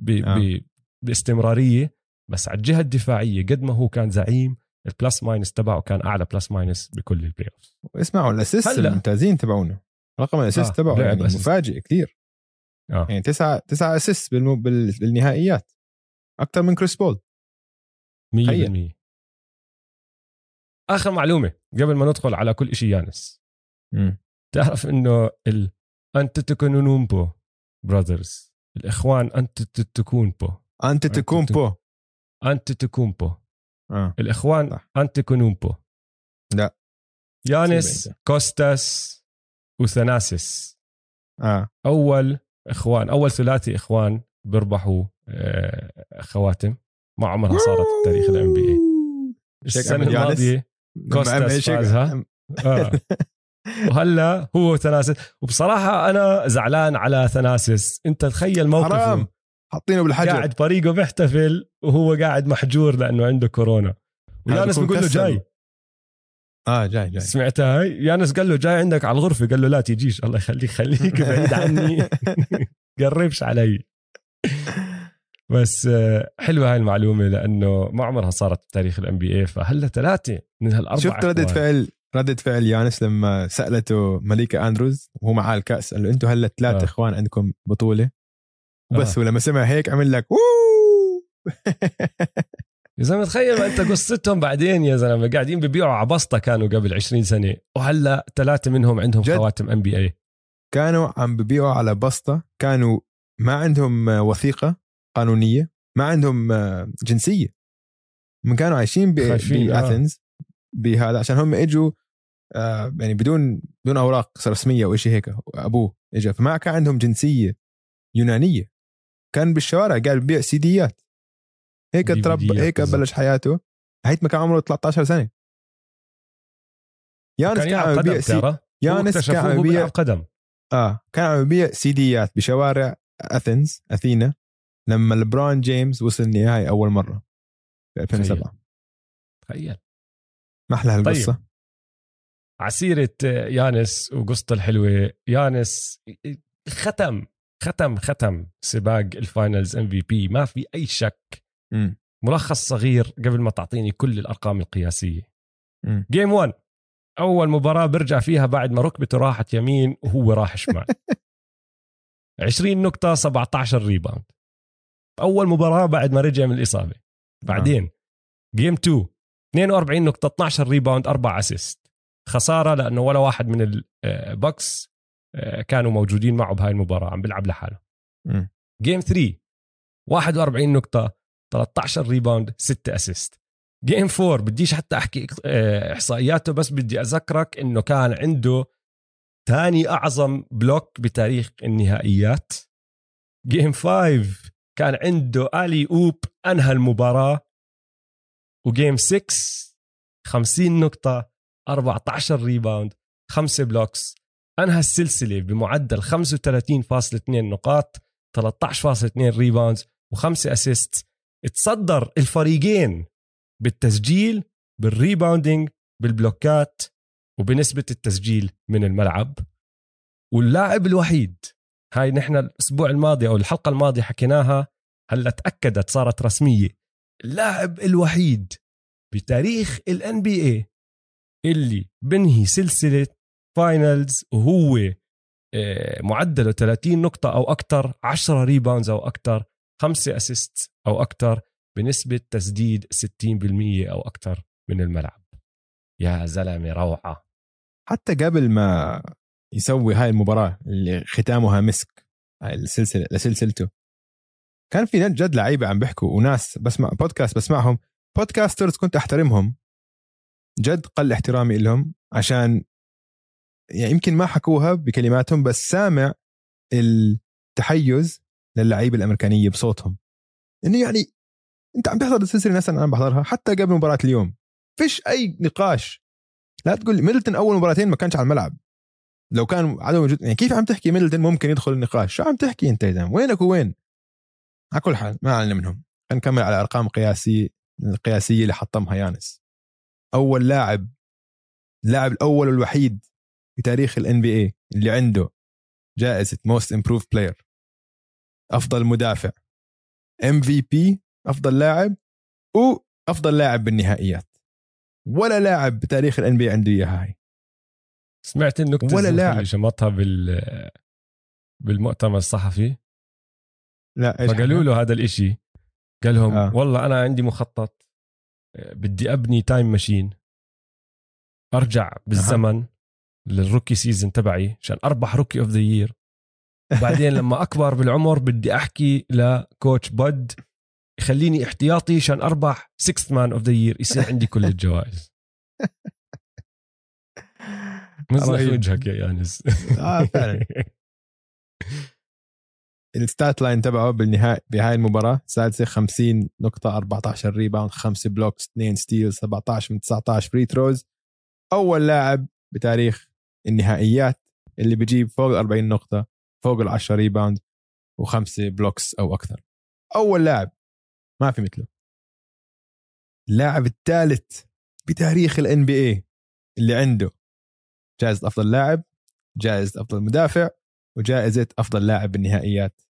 ب... آه. ب... باستمرارية بس على الجهة الدفاعية قد ما هو كان زعيم ال plus minus تبعه كان أعلى plus minus بكل ال playoff اسمعوا ال assist. الممتازين تبعونه رقم ال assist آه، تبعه يعني assist. مفاجئ كثير. آه. يعني تسعة تسعة assist بالمو... بال... بالنهائيات. أكثر من كريس بول 100% آخر معلومة قبل ما ندخل على كل شيء يانس. مم. تعرف إنه الأنتتوكونومبو brothers الإخوان أنتتوكونبو انت تكون بو آه. الإخوان صح. انتيكونومبو لا. يانس أنت. كوستاس وثناسيس آه. أول إخوان أول ثلاثي إخوان بيربحوا آه، خواتم. ما عمرها صارت بتاريخ ال NBA السنة. الماضية كوستاس فازها. آه. وهلا هو ثناسيس وبصراحة أنا زعلان على ثناسيس أنت تخيل موقفه. حرام. حاطينه بالحجر. قاعد فريقه بيحتفل وهو قاعد محجور لأنه عنده كورونا. ويانس بيقول له. جاي. آه جاي جاي. سمعتها؟ هاي؟ يانس قال له جاي عندك على الغرفة قال له لا تيجيش الله يخليك خليك بعيد عني. قربش علي. بس آه، حلوة هاي المعلومة لأنه ما عمرها صارت بتاريخ ال NBA فهلا ثلاثة من هالاربعه شفت ردة. فعل ردة فعل يانس لما سألته مليكة أندروز وهو معاه الكأس قال له أنتم هلا ثلاث آه. إخوان عندكم بطولة. وبس آه. ولما سمع هيك عمل لك يا زلمه تخيل أنت قصتهم بعدين يا زلمة قاعدين ببيعوا عبسطه كانوا قبل 20 سنة وهلا ثلاثة منهم عندهم جد؟ خواتم ام بي اي كانوا عم ببيعوا على بسطة كانوا ما عندهم وثيقة قانونية ما عندهم جنسية من كانوا عايشين ب- خايفين، آه. بهذا عشان هم إجوا آه، يعني بدون بدون أوراق رسمية أو شيء هيك أبوه اجى فما كان عندهم جنسية يونانية كان بالشوارع قاعد ببيع سيديات هيك تربى هيك. بلش حياته. هيك ما كان عمره 13 سنة. يانس كان عم يبيع سي... يانس كان عم يبيع قدم. آه كان عم يبيع سيديات بشوارع أثينز أثينا لما لبرون جيمس وصل النهائي أول مرة في 2007 تخيل. ما أحلى هالقصة. طيب. عسيرة يانس وقصته الحلوة. يانس ختم ختم ختم سباق ال finals MVP ما في أي شك ملخص صغير قبل ما تعطيني كل الأرقام القياسية. game 1 أول مباراة برجع فيها بعد ما ركبته راحت يمين وهو راح شمال. 20 نقطة 17 rebound أول مباراة بعد ما رجع من الإصابة. بعدين game 2 42 نقطة 12 rebound 4 assist خسارة لأنه ولا واحد من البوكس كانوا موجودين معه بهاي المباراة عم بيلعب لحاله. game 3 41 نقطة 13 rebound 6 assist game 4 بديش حتى أحكي آه، إحصائياته بس بدي أذكرك إنه كان عنده ثاني أعظم block بتاريخ النهائيات. game 5 كان عنده alley-oop أنهى المباراة. و game 6 50 نقطة 14 rebound 5 blocks أنهى السلسلة بمعدل 35.2 نقاط 13.2 rebounds وخمسة assist تصدر الفريقين بالتسجيل بال rebounding بالبلوكات وبنسبة التسجيل من الملعب. واللاعب الوحيد هاي نحن الأسبوع الماضي أو الحلقة الماضية حكيناها هلأ تأكدت صارت رسمية. اللاعب الوحيد بتاريخ ال NBA اللي بنهي سلسلة finals وهو آه، معدله 30 نقطة أو أكثر 10 rebounds أو أكثر 5 assist أو أكثر بنسبة تسديد 60% أو أكثر من الملعب. يا زلمة روعة. حتى قبل ما يسوي هاي المباراة اللي ختامها مسك هاي السلسلة لسلسلته كان في جد لعيبة عم بيحكوا وناس بسمع بودكاست بسمعهم. بودكاسترز كنت أحترمهم. جد قل احترامي لهم عشان يعني يمكن ما حكوها بكلماتهم بس سامع التحيز للعيبة الأمريكانية بصوتهم. إنه يعني أنت عم تحضر السلسلة نفسها أنا عم بحضرها حتى قبل مباراة اليوم. فيش أي نقاش. لا تقول ميدلتون أول مباراتين ما كانش على الملعب. لو كان عدم وجود يعني كيف عم تحكي ميدلتون ممكن يدخل النقاش؟ شو عم تحكي أنت زلمة؟ وينك وين على كل حال ما علينا منهم. خلينا نكمل على أرقام قياسيه القياسية اللي حطمها يانس. أول لاعب اللاعب الأول والوحيد في تاريخ ال NBA اللي عنده جائزة most improved player أفضل مدافع. MVP أفضل لاعب وافضل لاعب بالنهائيات ولا لاعب بتاريخ ال NBA عنده اياها هاي سمعت النكتة ولا لاعب. اللي شمطها بال بالمؤتمر الصحفي لا فقالوا له هذا الإشي قال لهم آه. آه. والله أنا عندي مخطط آه، بدي أبني time machine أرجع بالزمن أه. لل rookie season تبعي عشان أربح rookie of the year وبعدين لما أكبر بالعمر بدي أحكي ل coach بود يخليني احتياطي عشان أربح 6 man of the year يصير عندي كل الجوائز. مزح. وجهك يا يانس. آه فعلا. ال stat line تبعه بالنهاية بهاي المباراة سادسة 50 نقطة 14 rebound 5 blocks 2 steal 17 من 19 free throws أول لاعب بتاريخ النهائيات اللي بيجيب فوق ال 40 نقطة فوق ال 10 rebound وخمسة blocks أو أكثر. أول لاعب ما في مثله. اللاعب الثالث بتاريخ ال NBA اللي عنده جائزة أفضل لاعب جائزة أفضل مدافع وجائزة أفضل لاعب بالنهائيات.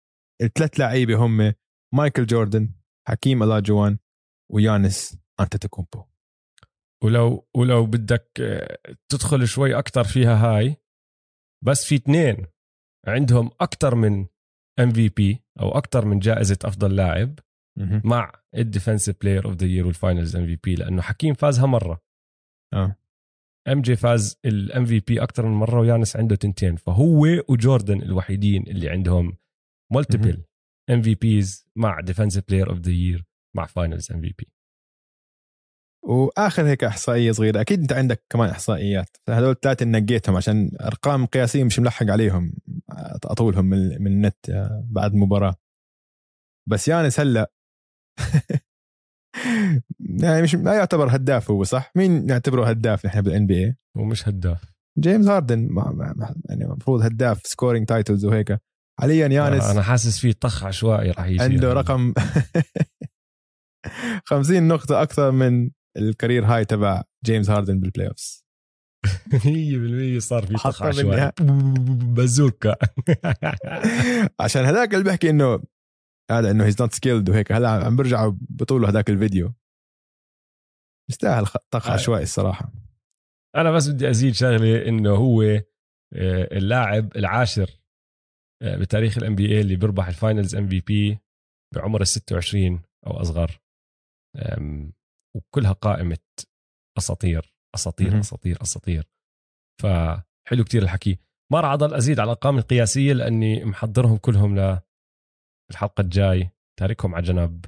الثلاث لعيبة هم مايكل جوردن حكيم ألاجوان ويانس انتتوكومبو ولو ولو بدك تدخل شوي أكثر فيها هاي بس في اثنين. عندهم أكثر من MVP أو أكثر من جائزة أفضل لاعب مع ال defensive player of the year وال finals MVP لأنه حكيم فازها مرة. آه. ام جي فاز ال MVP أكثر من مرة ويانس عنده تنتين. فهو وجوردن الوحيدين اللي عندهم multiple MVPs مع defensive player of the year مع Finals MVP وآخر هيك إحصائية صغيرة. أكيد أنت عندك كمان إحصائيات. هذول الثلاثة نقيتهم عشان أرقام قياسية مش ملحق عليهم أطولهم من من النت آه، بعد المباراه بس يانس هلأ يعني مش ما يعتبر هداف هو صح؟ مين نعتبره هداف نحن بال NBA؟ ومش هداف. جيمس هاردن. ما- ما- ما- يعني المفروض هداف scoring titles وهيك. حاليا يانس أنا حاسس في طخ عشوائي راح يصير عنده رقم 50 نقطة أكثر من ال career high تبع جيمس هاردن بال playoffs 100% صار في طخ عشوائي بازوكا. عشان هذاك اللي بحكي إنه هذا إنه he's not skilled وهيك. هلا عم برجعوا بطولوا هذاك الفيديو. يستاهل خ- طق آه. عشوائي الصراحة. أنا بس بدي أزيد شغلة إنه هو آه، اللاعب العاشر آه، بتاريخ ال NBA اللي بيربح ال Finals MVP بعمر ال 26 أو أصغر. وكلها قائمة أساطير أساطير. أساطير أساطير. فحلو كتير الحكي. ما راح أضل أزيد على الأرقام القياسية لأني محضرهم كلهم للحلقة الجاي. تاركهم على جنب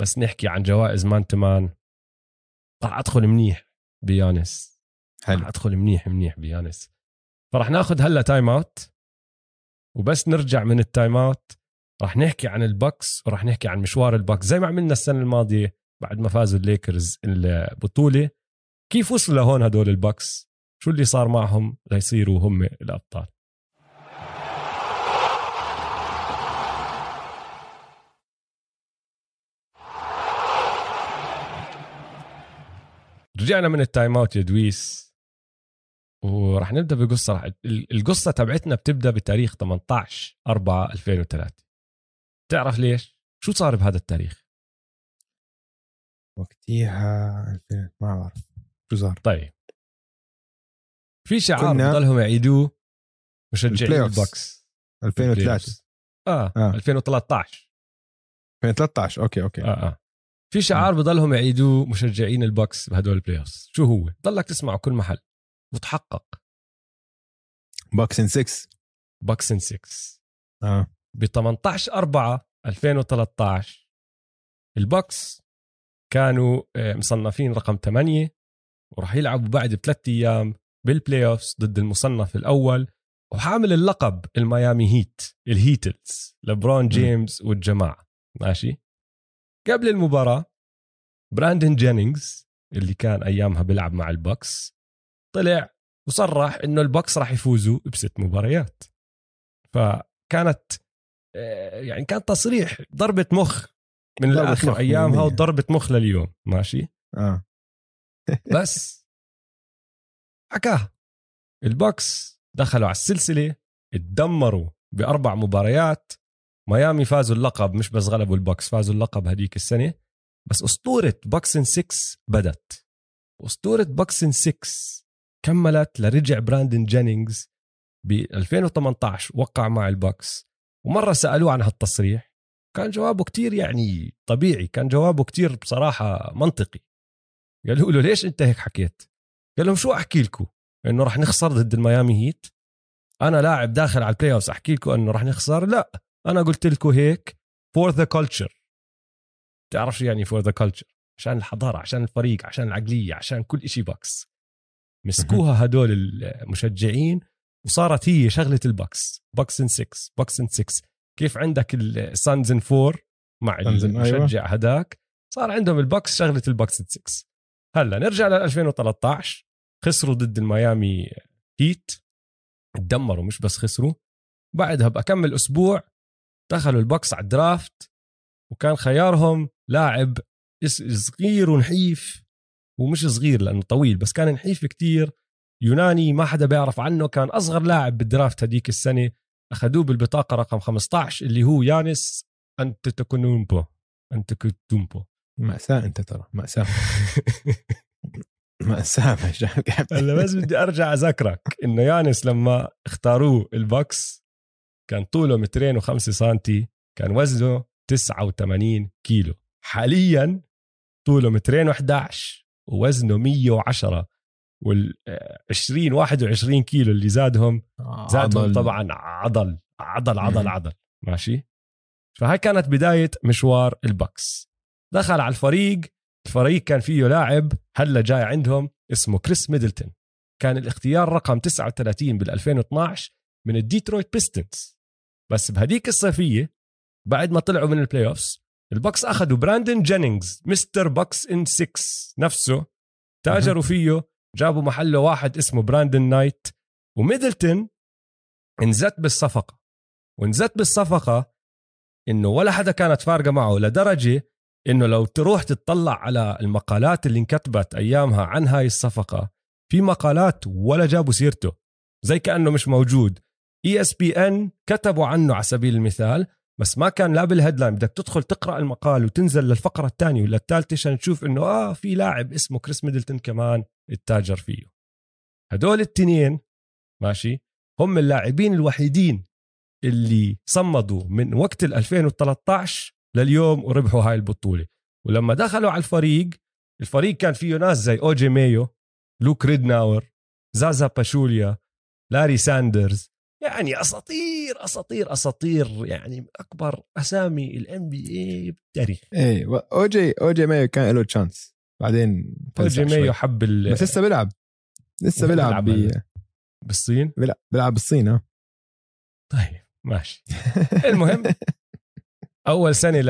بس نحكي عن جوائز مان تمان راح أدخل منيح بيانس. حلو. رح أدخل منيح منيح بيانس. فرح ناخذ هلا time out وبس نرجع من ال time out رح نحكي عن البكس ورح نحكي عن مشوار البكس زي ما عملنا السنة الماضية. بعد ما فازوا الليكرز البطولة. كيف وصلوا لهون هدول البكس شو اللي صار معهم ليصيروا هم الأبطال؟ رجعنا من ال time out يا دويس. وراح نبدأ بقصة. رح القصة تبعتنا بتبدأ بتاريخ 18 4 2003 تعرف ليش؟ شو صار بهذا التاريخ؟ وقتيها 2000 ما بعرف شو صار طيب. في شعار بضلهم يعيدوه مشجعين. البوكس. 2003 آه, آه. 2013 2013 okay okay. آه آه. في شعار بضلهم يعيدوه مشجعين البوكس بهدول ال playoffs. شو هو؟ ضلك تسمعه كل محل. وتحقق Bucks in 6 Bucks in 6 آه. ب 18 4 2013 البوكس كانوا آه، مصنفين رقم 8 وراح يلعبوا بعد بثلاث أيام بال playoffs ضد المصنف الأول وحامل اللقب الميامي هيت ال Heatles لبرون جيمس والجماعة. ماشي؟ قبل المباراة براندن جينينجز اللي كان أيامها بيلعب مع البوكس طلع وصرح إنه البوكس راح يفوزوا بست مباريات. فكانت آه، يعني كان تصريح ضربة مخ من الآخر أيامها مية. وضربة مخ لليوم ماشي؟ آه. بس حكاها. البوكس دخلوا على السلسلة اتدمروا بأربع مباريات. ميامي فازوا اللقب مش بس غلبوا البوكس فازوا اللقب هديك السنة. بس أسطورة Bucks in 6 بدت أسطورة Bucks in 6 كملت لرجع براندن جينينجز ب 2018 وقع مع البوكس. ومرة سألوه عن هالتصريح كان جوابه كتير يعني طبيعي كان جوابه كتير بصراحة منطقي. قالوا له ليش أنت هيك حكيت؟ قال لهم شو أحكي لكم؟ إنه رح نخسر ضد الميامي هيت. أنا لاعب داخل على ال playoffs أحكي لكم إنه رح نخسر؟ لا أنا قلت لكم هيك for the culture تعرف شو يعني for the culture عشان الحضارة عشان الفريق عشان العقلية عشان كل شيء بكس مسكوها هدول المشجعين وصارت هي شغلة البكس Bucks in 6 Bucks in 6 كيف عندك ال Suns in 4 مع in- أيوة. المشجع هداك؟ صار عندهم البكس شغلة ال Bucks in 6 هلا نرجع ل 2013 خسروا ضد الميامي هيت. تدمروا مش بس خسروا. بعدها بأكمل أسبوع دخلوا البكس على ال draft وكان خيارهم لاعب صغير ونحيف. ومش صغير لأنه طويل بس كان نحيف كتير. يوناني ما حدا بيعرف عنه كان أصغر لاعب بال draft هديك السنة. أخذوه بالبطاقة رقم 15 اللي هو يانس أنتتوكونومبو أنتتوكونومبو مأساة أنت ترى مأساة. مأساة هلا بس بدي أرجع أذكرك إنه يانس لما اختاروه البكس كان طوله مترين وخمسة سنتي كان وزنه 89 كيلو. حاليا طوله مترين و11 ووزنه 110 وال 20 21 كيلو اللي زادهم زادهم عضل. طبعا عضل عضل عضل. عضل. ماشي؟ فهاي كانت بداية مشوار البكس. دخل على الفريق الفريق كان فيه لاعب هلا جاي عندهم اسمه كريس ميدلتون. كان الاختيار رقم 39 بال 2012 من الديترويت بيستونز. بس بهديك الصيفية بعد ما طلعوا من ال playoffs البكس أخذوا براندن جينينجز Mister Bucks in 6 نفسه تاجروا فيه جابوا محله واحد اسمه براندن نايت وميدلتون انزت بالصفقة. وانزت بالصفقة إنه ولا حدا كانت فارقة معه لدرجة إنه لو تروح تطلع على المقالات اللي انكتبت أيامها عن هاي الصفقة في مقالات ولا جابوا سيرته زي كأنه مش موجود. ESPN كتبوا عنه على سبيل المثال بس ما كان لا بال headline بدك تدخل تقرأ المقال وتنزل للفقرة الثانية ولا الثالثة عشان تشوف إنه آه في لاعب اسمه كريس ميدلتون كمان. التاجر فيه. هدول التنين ماشي؟ هم اللاعبين الوحيدين اللي صمدوا من وقت ال 2013 لليوم وربحوا هاي البطولة. ولما دخلوا على الفريق الفريق كان فيه ناس زي أو جي مايو لوك ريدناور زازا باتشوليا لاري ساندرز. يعني أساطير أساطير أساطير يعني أكبر أسامي ال NBA بالتاريخ. إيه أو جي أو جي مايو كان له chance بعدين أو جي مايو. حب ال- بس لسه بيلعب. لسه بيلعب بي- بالصين؟ بيلعب بيلعب بالصين آه. طيب ماشي. المهم أول سنة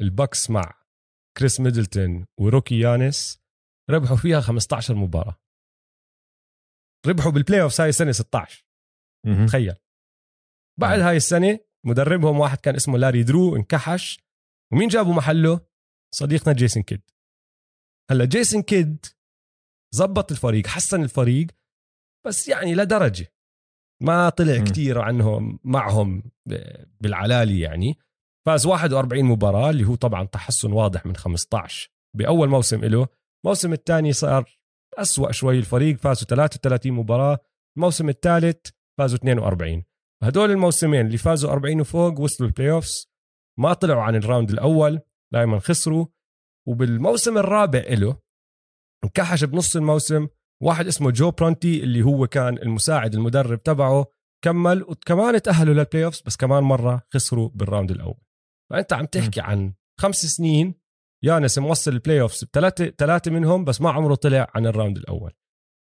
للبكس مع كريس ميدلتون و rookie يانس ربحوا فيها 15 مباراة. ربحوا بال playoff هاي السنة 16 مهم. تخيل. بعد هاي السنة مدربهم واحد كان اسمه لاري درو انكحش. ومين جابوا محله؟ صديقنا جيسون كيد. هلا جيسون كيد زبط الفريق حسن الفريق بس يعني لدرجه ما طلع مم. كتير عنهم معهم بالعلالي يعني. فاز 41 مباراة اللي هو طبعا تحسن واضح من 15 بأول موسم له الموسم الثاني صار أسوأ شوي الفريق فازوا 33 مباراة. الموسم الثالث فازوا 42 هدول الموسمين اللي فازوا 40 وفوق وصلوا ال playoffs ما طلعوا عن ال round الأول. دائما خسروا. وبالموسم الرابع له انكحش بنص الموسم واحد اسمه جو برونتي اللي هو كان المساعد المدرب تبعه. كمل وكمان تأهلوا لل playoffs بس كمان مرة خسروا بال round الأول. فأنت عم تحكي عن خمس سنين يانس موصل ال playoffs بثلاثة ثلاثة منهم بس ما عمره طلع عن ال round الأول.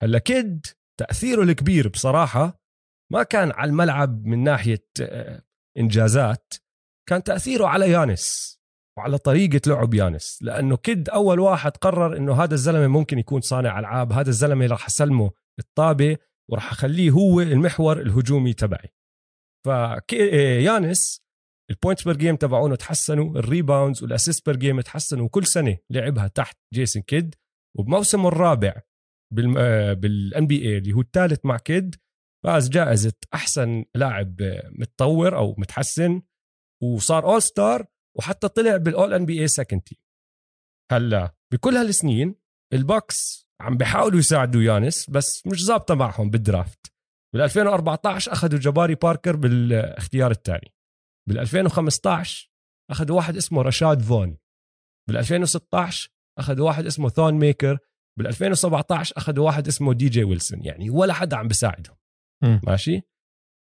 هلا كيد تأثيره الكبير بصراحة ما كان على الملعب من ناحية آه، إنجازات كان تأثيره على يانس. وعلى طريقة لعب يانس لأنه كيد أول واحد قرر أنه هذا الزلمة ممكن يكون صانع ألعاب هذا الزلمة راح أسلمه الطابة وراح أخليه هو المحور الهجومي تبعي. فيانس ال points per game تبعونه تحسنوا ال rebounds وال assist per game تحسنوا وكل سنة لعبها تحت جيسون كيد. وبموسمه الرابع بال NBA اللي هو الثالث مع كيد فاز جائزة أحسن لاعب آه، متطور أو متحسن وصار all star وحتى طلع بال all NBA second team هلأ بكل هالسنين البكس عم بيحاولوا يساعدوا يانس بس مش ظابطة معهم بال draft. بال 2014 أخذوا جباري باركر بالاختيار الثاني بال 2015 اخذوا واحد اسمه رشاد فون. بال 2016 اخذوا واحد اسمه ثون ميكر. بال 2017 اخذوا واحد اسمه دي جي ويلسون. يعني ولا حدا عم بيساعدهم. ماشي؟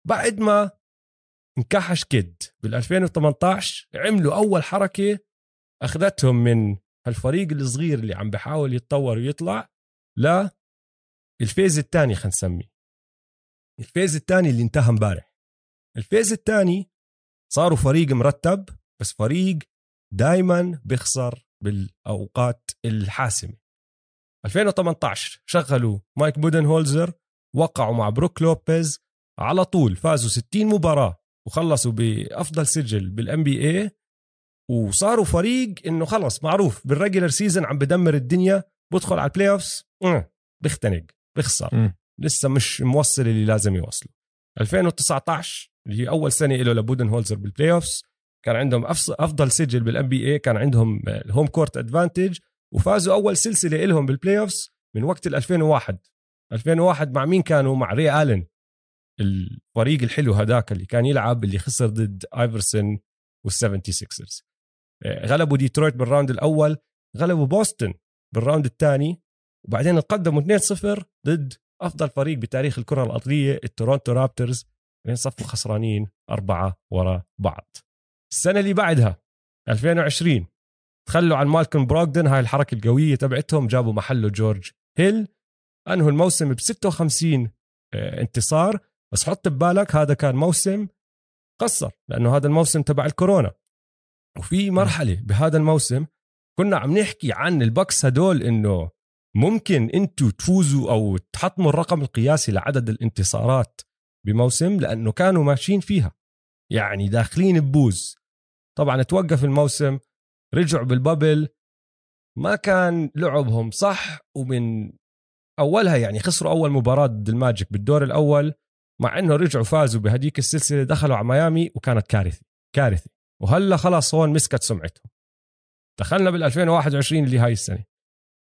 بعد ما انكحش كيد. بال 2018 عملوا أول حركة أخذتهم من هالفريق الصغير اللي عم بحاول يتطور ويطلع لا ال phase الثاني خلينا نسميه. ال phase الثاني اللي انتهى امبارح. ال phase الثاني صاروا فريق مرتب بس فريق دائما بيخسر بالأوقات الحاسمة. 2018 شغلوا مايك بودن هولزر وقعوا مع بروك لوبيز على طول فازوا 60 مباراة. وخلصوا بأفضل سجل بال NBA وصاروا فريق إنه خلص معروف بال regular season عم بدمر الدنيا بدخل على ال playoffs بيختنق بيخسر. م. لسه مش موصل اللي لازم يوصله. 2019 اللي هي أول سنة له لبودن هولزر بال playoffs كان عندهم أفضل سجل بال NBA كان عندهم ال home court advantage وفازوا أول سلسلة لهم بال playoffs من وقت ال 2001 2001 مع مين كانوا؟ مع راي الن الفريق الحلو هذاك اللي كان يلعب اللي خسر ضد ايفرسون والسفنتي سيكسرز. غلبوا ديترويت بال round الأول غلبوا بوسطن بال round الثاني وبعدين تقدموا 2-0 ضد أفضل فريق بتاريخ الكرة الأرضية التورونتو رابترز. بعدين صفوا خسرانين أربعة ورا بعض. السنة اللي بعدها 2020 تخلوا عن مالكم بروغدن هاي الحركة القوية تبعتهم جابوا محله جورج هيل. أنهوا الموسم ب 56 آه، انتصار. بس حط ببالك هذا كان موسم قصر لأنه هذا الموسم تبع الكورونا. وفي مرحلة بهذا الموسم كنا عم نحكي عن البكس هدول إنه ممكن أنتم تفوزوا أو تحطموا الرقم القياسي لعدد الانتصارات بموسم لأنه كانوا ماشيين فيها. يعني داخلين ب pause. طبعا توقف الموسم رجعوا بال bubble ما كان لعبهم صح ومن أولها يعني خسروا أول مباراة ضد الماجيك بالدور الأول. مع إنه رجعوا فازوا بهديك السلسلة دخلوا على ميامي وكانت كارثة كارثة. وهلا خلاص هون مسكت سمعتهم دخلنا بال 2021 اللي هاي السنة.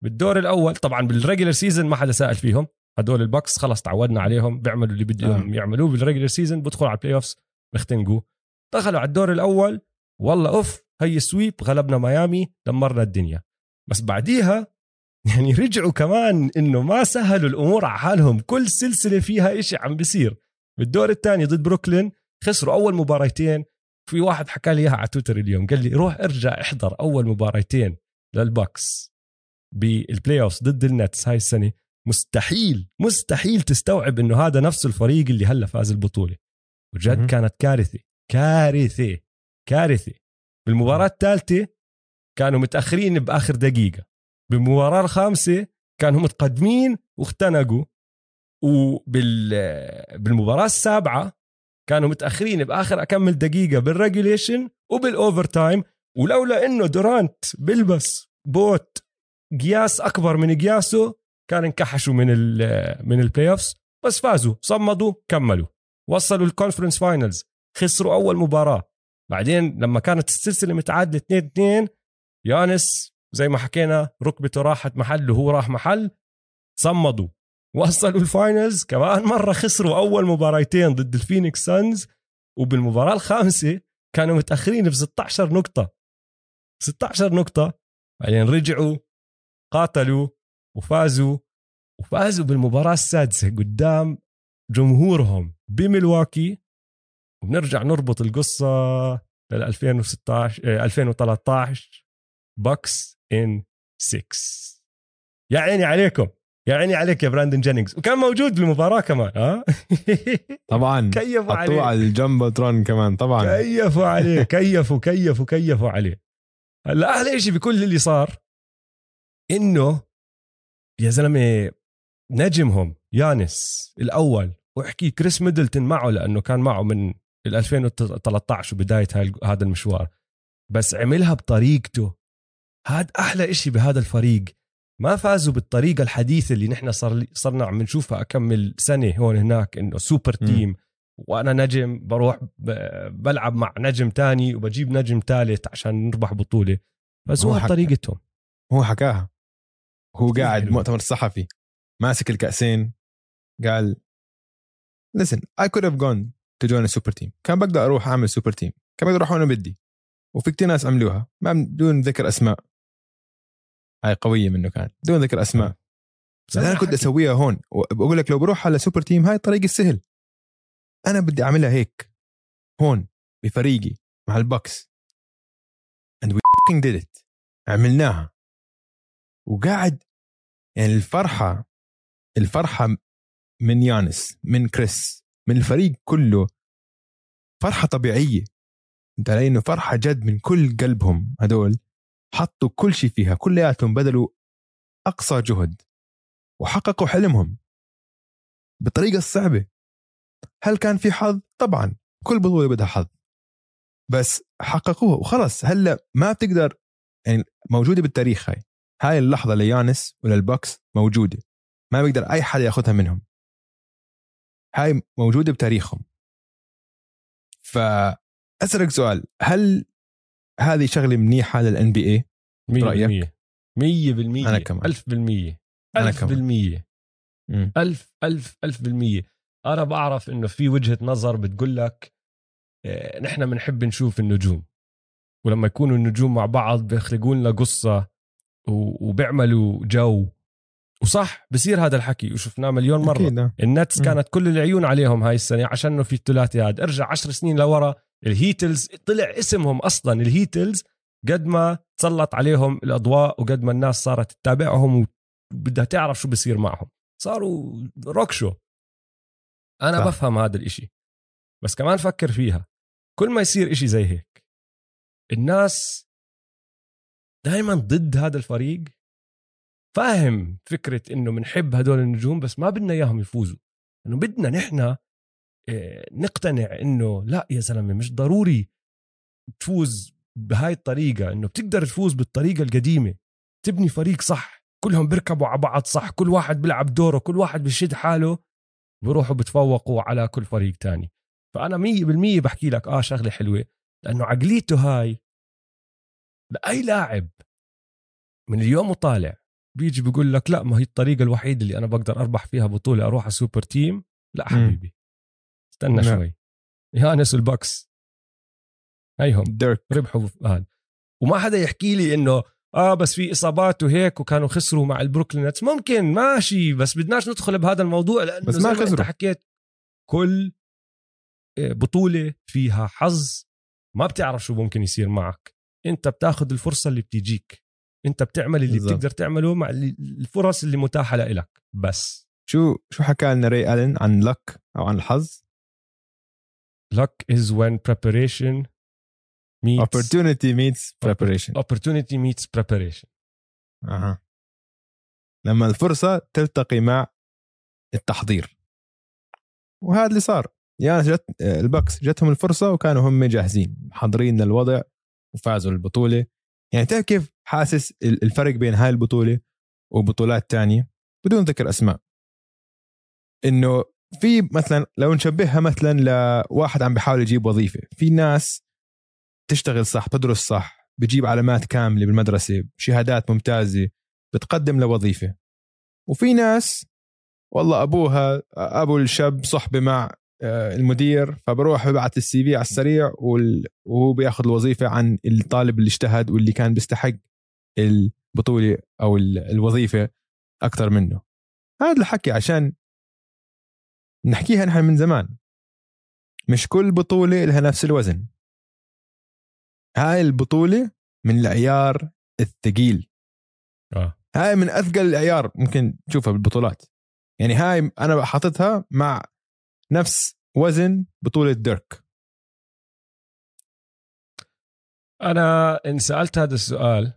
بالدور الأول طبعا بال regular season ما حدا سائل فيهم. هدول البكس خلص تعودنا عليهم بيعملوا اللي بدهم آه. يعملوه بال regular season بدخلوا على ال playoffs بختنقوا دخلوا على الدور الأول والله أوف هي sweep غلبنا ميامي دمرنا الدنيا. بس بعديها يعني رجعوا كمان إنه ما سهلوا الأمور على حالهم. كل سلسلة فيها إشي عم بيصير. بالدور الثاني ضد بروكلين خسروا أول مباريتين. في واحد حكى لي إياها على تويتر اليوم قال لي روح ارجع احضر أول مباريتين لل Bucks بال playoff ضد ال Nets هاي السنة. مستحيل مستحيل تستوعب إنه هذا نفس الفريق اللي هلأ فاز البطولة. وجد كانت كارثة كارثة كارثة. بالمباراة الثالثة كانوا متأخرين بآخر دقيقة. بالمباراه الخامسة كانوا متقدمين واختنقوا. وبال بالمباراة السابعة كانوا متأخرين بآخر أكمل دقيقة بال regulation وبال overtime ولولا إنه دورانت بلبس بوت قياس أكبر من قياسه كان انكحشوا من ال من ال playoffs بس فازوا صمدوا كملوا. وصلوا ال conference finals خسروا أول مباراة. بعدين لما كانت السلسلة متعادلة 2 2 يانس زي ما حكينا ركبته راحت محل وهو راح محل صمدوا. وصلوا ال finals كمان مرة خسروا أول مباريتين ضد ال Phoenix Suns وبالمباراة الخامسة كانوا متأخرين ب 16 نقطة. 16 نقطة بعدين رجعوا قاتلوا وفازوا وفازوا بالمباراة السادسة قدام جمهورهم بملواكي. وبنرجع نربط القصة لل 2016 2013 Bucks in 6 يا عيني عليكم. يا عيني عليك يا براندن جينينجز وكان موجود بالمباراة كمان ها؟ طبعا. كيفوا عليه؟ على ال Jumbotron كمان طبعا. كيفوا عليه؟ كيفوا كيفوا كيفوا عليه. هلا أحلى شيء بكل اللي صار إنه يا زلمة نجمهم يانس الأول وأحكي كريس ميدلتون معه لأنه كان معه من 2013 وبداية هذا المشوار. بس عملها بطريقته. هذا أحلى إشي بهذا الفريق. ما فازوا بالطريقة الحديثة اللي نحن صار صرنا عم نشوفها أكمل سنة هون هناك إنه سوبر تيم م. وأنا نجم بروح بلعب مع نجم تاني وبجيب نجم ثالث عشان نربح بطولة. بس هو, هو طريقتهم. هو حكاها. هو قاعد مؤتمر صحفي ماسك الكأسين قال listen I could have gone to join a super team. كان بقدر أروح أعمل super team كان بقدر أروح وأنا بدي. وفي كتير ناس عملوها. ما بدون ذكر أسماء. هاي قوية منه كان بدون ذكر أسماء. بس أنا كنت أسويها هون وبقول لك لو بروح على super team هاي الطريق السهل. أنا بدي أعملها هيك هون بفريقي مع ال Bucks and we fucking did it. عملناها. وقاعد يعني الفرحة الفرحة من يانس من كريس من الفريق كله فرحة طبيعية. أنت علي إنه فرحة جد من كل قلبهم هدول. حطوا كل شيء فيها كلياتهم بذلوا أقصى جهد وحققوا حلمهم بالطريقة الصعبه هل كان في حظ؟ طبعا كل بطولة بدها حظ. بس حققوها وخلص. هلأ ما بتقدر يعني موجودة بالتاريخ هاي. هاي اللحظة ليانس ولل Bucks موجودة. ما بيقدر أي حدا ياخذها منهم. هاي موجودة بتاريخهم. فأسألك سؤال هل هذه شغلة منيحة لل NBA 100% 100% أنا كمان. 1000% أنا 1000% كمان. مم. ألف ألف ألف بالمية. أنا بعرف إنه في وجهة نظر بتقول لك آه، نحن بنحب نشوف النجوم. ولما يكونوا النجوم مع بعض بيخلقوا لنا قصة وبيعملوا جو. وصح بصير هذا الحكي. وشفناه مليون مرة. أكيد آه. ال Nets. كانت كل العيون عليهم هاي السنة عشان إنه في الثلاثي هذا ارجع عشر سنين لورا ال Heatles طلع اسمهم أصلا ال Heatles قد ما تسلط عليهم الأضواء وقد ما الناس صارت تتابعهم وبدها تعرف شو بصير معهم. صاروا rock show أنا صح. بفهم هذا الإشي. بس كمان فكر فيها. كل ما يصير إشي زي هيك الناس دائما ضد هذا الفريق. فاهم فكرة إنه بنحب هدول النجوم بس ما بدنا إياهم يفوزوا. إنه بدنا نحن نقتنع إنه لا يا زلمة مش ضروري تفوز بهاي الطريقة إنه بتقدر تفوز بالطريقة القديمة. تبني فريق صح كلهم بيركبوا على بعض صح كل واحد بيلعب دوره كل واحد بيشد حاله بيروحوا بتفوقوا على كل فريق تاني. مية بالمية بحكي لك آه شغلة حلوة لأنه عقليته هاي لأي لاعب من اليوم وطالع بيجي بيقول لك لا ما هي الطريقة الوحيدة اللي أنا بقدر أربح فيها بطولة أروح على super team لا. حبيبي. استنى نعم. شوي. يانس ال Bucks هيهم. ديرك ربحوا هذا. وما حدا يحكي لي إنه آه بس في إصابات وهيك وكانوا خسروا مع ال Brooklyn Nets. ممكن ماشي بس بدناش ندخل بهذا الموضوع لأنه بس زي ما أنت خسروا. حكيت كل آه، بطولة فيها حظ. ما بتعرف شو ممكن يصير معك. أنت بتاخذ الفرصة اللي بتيجيك أنت بتعمل اللي بالضبط. بتقدر تعمله مع الفرص اللي متاحة لك بس. شو شو حكى لنا ري الن عن لك أو عن الحظ؟ Luck is when preparation meets opportunity meets preparation. opportunity meets preparation. أها. لما الفرصة تلتقي مع التحضير. وهذا اللي صار. يعني جت البكس جتهم الفرصة وكانوا هم جاهزين. محضرين للوضع وفازوا البطولة. يعني تعرف كيف حاسس ال- الفرق بين هاي البطولة وبطولات تانية؟ بدون ذكر أسماء. إنه في مثلا لو نشبهها مثلا لواحد عم بيحاول يجيب وظيفة في ناس تشتغل صح تدرس صح بتجيب علامات كاملة بالمدرسة شهادات ممتازة بتقدم لوظيفة. وفي ناس والله أبوها أبو الشاب صحبة مع آه، المدير فبروح ببعث السي في على السريع وهو بياخذ الوظيفة عن الطالب اللي اجتهد واللي كان بيستحق البطولة أو ال- الوظيفة أكثر منه. هذا الحكي عشان نحكيها نحن من زمان. مش كل بطولة لها نفس الوزن. هاي البطولة من العيار الثقيل. آه. هاي من أثقل العيار ممكن تشوفها بالبطولات. يعني هاي أنا حاططها مع نفس وزن بطولة ديرك. أنا إن سألت هذا السؤال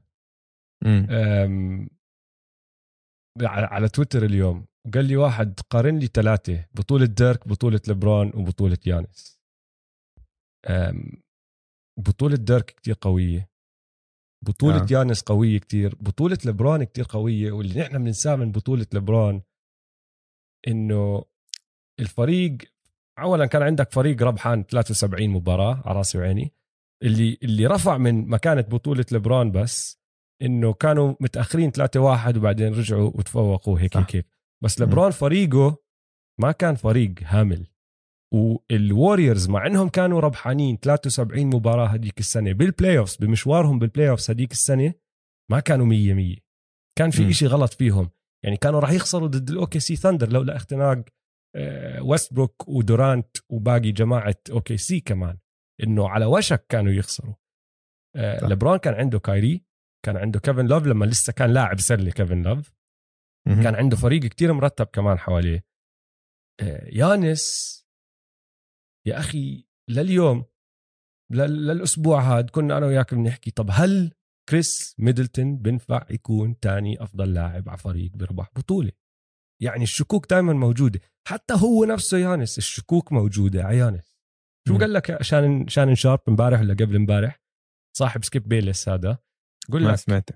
على تويتر اليوم قال لي واحد قارن لي ثلاثة بطولة ديرك بطولة لبرون وبطولة يانس. أم، بطولة ديرك كتير قوية. بطولة آه. يانس قوية كتير. بطولة لبرون كتير قوية. واللي نحن بننساه من بطولة لبرون إنه الفريق اولا كان عندك فريق ربحان 73 مباراة على راسي وعيني. اللي اللي رفع من مكانة بطولة لبرون بس إنه كانوا متأخرين 3 1 وبعدين رجعوا وتفوقوا. هيك هيك. بس لبرون فريقه ما كان فريق هامل. وال Warriors مع إنهم كانوا ربحانين 73 مباراة هديك السنة. بال playoffs بمشوارهم بال playoffs هديك السنة ما كانوا 100 100 كان في. إشي غلط فيهم. يعني كانوا راح يخسروا ضد ال OKC Thunder لولا اختناق آه، ويستبروك ودورانت وباقي جماعة OKC كمان. إنه على وشك كانوا يخسروا. آه،. لبرون كان عنده كايري كان عنده كيفن لوف لما لسه كان لاعب سلة كيفن لوف. مهم. كان عنده فريق كتير مرتب كمان حواليه. آه، يانس يا أخي لليوم لل- للأسبوع هاد كنا أنا وياك بنحكي طب هل كريس ميدلتون بنفع يكون تاني أفضل لاعب على فريق بيربح بطولة؟ يعني الشكوك دائما موجودة. حتى هو نفسه يانس الشكوك موجودة على يانس. شو. قال لك شان شانون شارب امبارح ولا قبل امبارح؟ صاحب سكيب بيلس هذا. قول ما لك سمعت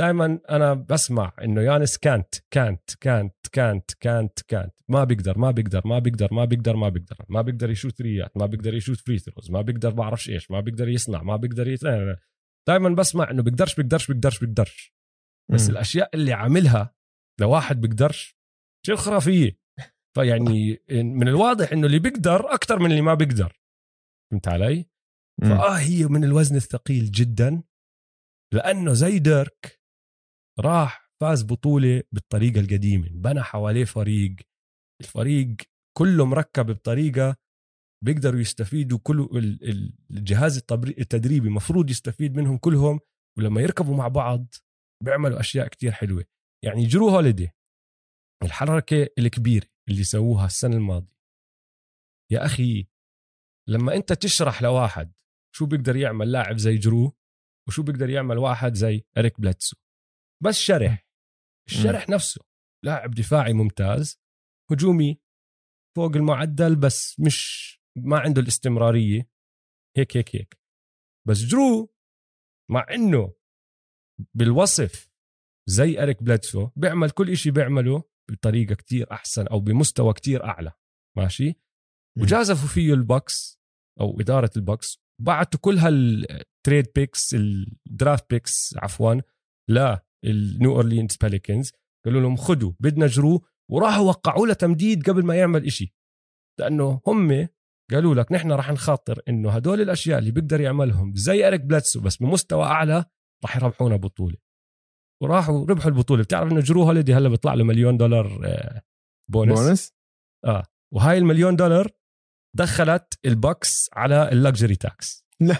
دائما أنا بسمع إنه يانس كانت كانت كانت كانت كانت كانت. ما بيقدر ما بيقدر ما بيقدر ما بيقدر ما بيقدر. ما بيقدر يشوت ثريات ما بيقدر يشوت فري ثروز ما بيقدر بعرفش إيش ما بيقدر يصنع ما بيقدر يت... دائما بسمع إنه بيقدرش بيقدرش بيقدرش بيقدرش. بس مم. الأشياء اللي عاملها لواحد بيقدرش شيء خرافيه فيعني من الواضح إنه اللي بيقدر أكثر من اللي ما بيقدر. فهمت علي؟ فآه هي من الوزن الثقيل جدا. لأنه زي ديرك راح فاز بطولة بالطريقة القديمة بنى حواليه فريق. الفريق كله مركب بطريقة بيقدروا يستفيدوا كل ال- ال- الجهاز التدريبي مفروض يستفيد منهم كلهم ولما يركبوا مع بعض بيعملوا أشياء كتير حلوة. يعني جرو هوليدي الحركة الكبيرة اللي سووها السنة الماضية. يا أخي لما أنت تشرح لواحد شو بيقدر يعمل لاعب زي جرو وشو بيقدر يعمل واحد زي إريك بلاتسو. بس شرح. الشرح نفسه. لاعب دفاعي ممتاز هجومي فوق المعدل بس مش ما عنده الاستمرارية. هيك هيك هيك. بس جرو مع إنه بالوصف زي إريك بلاتسو بيعمل كل إشي بيعمله بطريقة كتير أحسن أو بمستوى كتير أعلى. ماشي؟ وجازفوا فيه ال Bucks أو إدارة ال Bucks. بعتوا كل هال trade picks ال draft picks عفوا لل New Orleans Pelicans قالوا لهم خدوا بدنا جرو وراحوا وقعوا له تمديد قبل ما يعمل إشي. لأنه هم قالوا لك نحن راح نخاطر إنه هدول الأشياء اللي بيقدر يعملهم زي إريك بلاتسو بس بمستوى أعلى راح يربحونا بطولة. وراحوا ربحوا البطولة. بتعرف إنه جرو هوليدي هلأ بيطلع له مليون دولار آه، bonus, bonus. bonus وهاي المليون دولار دخلت ال Bucks على ال luxury tax. لا.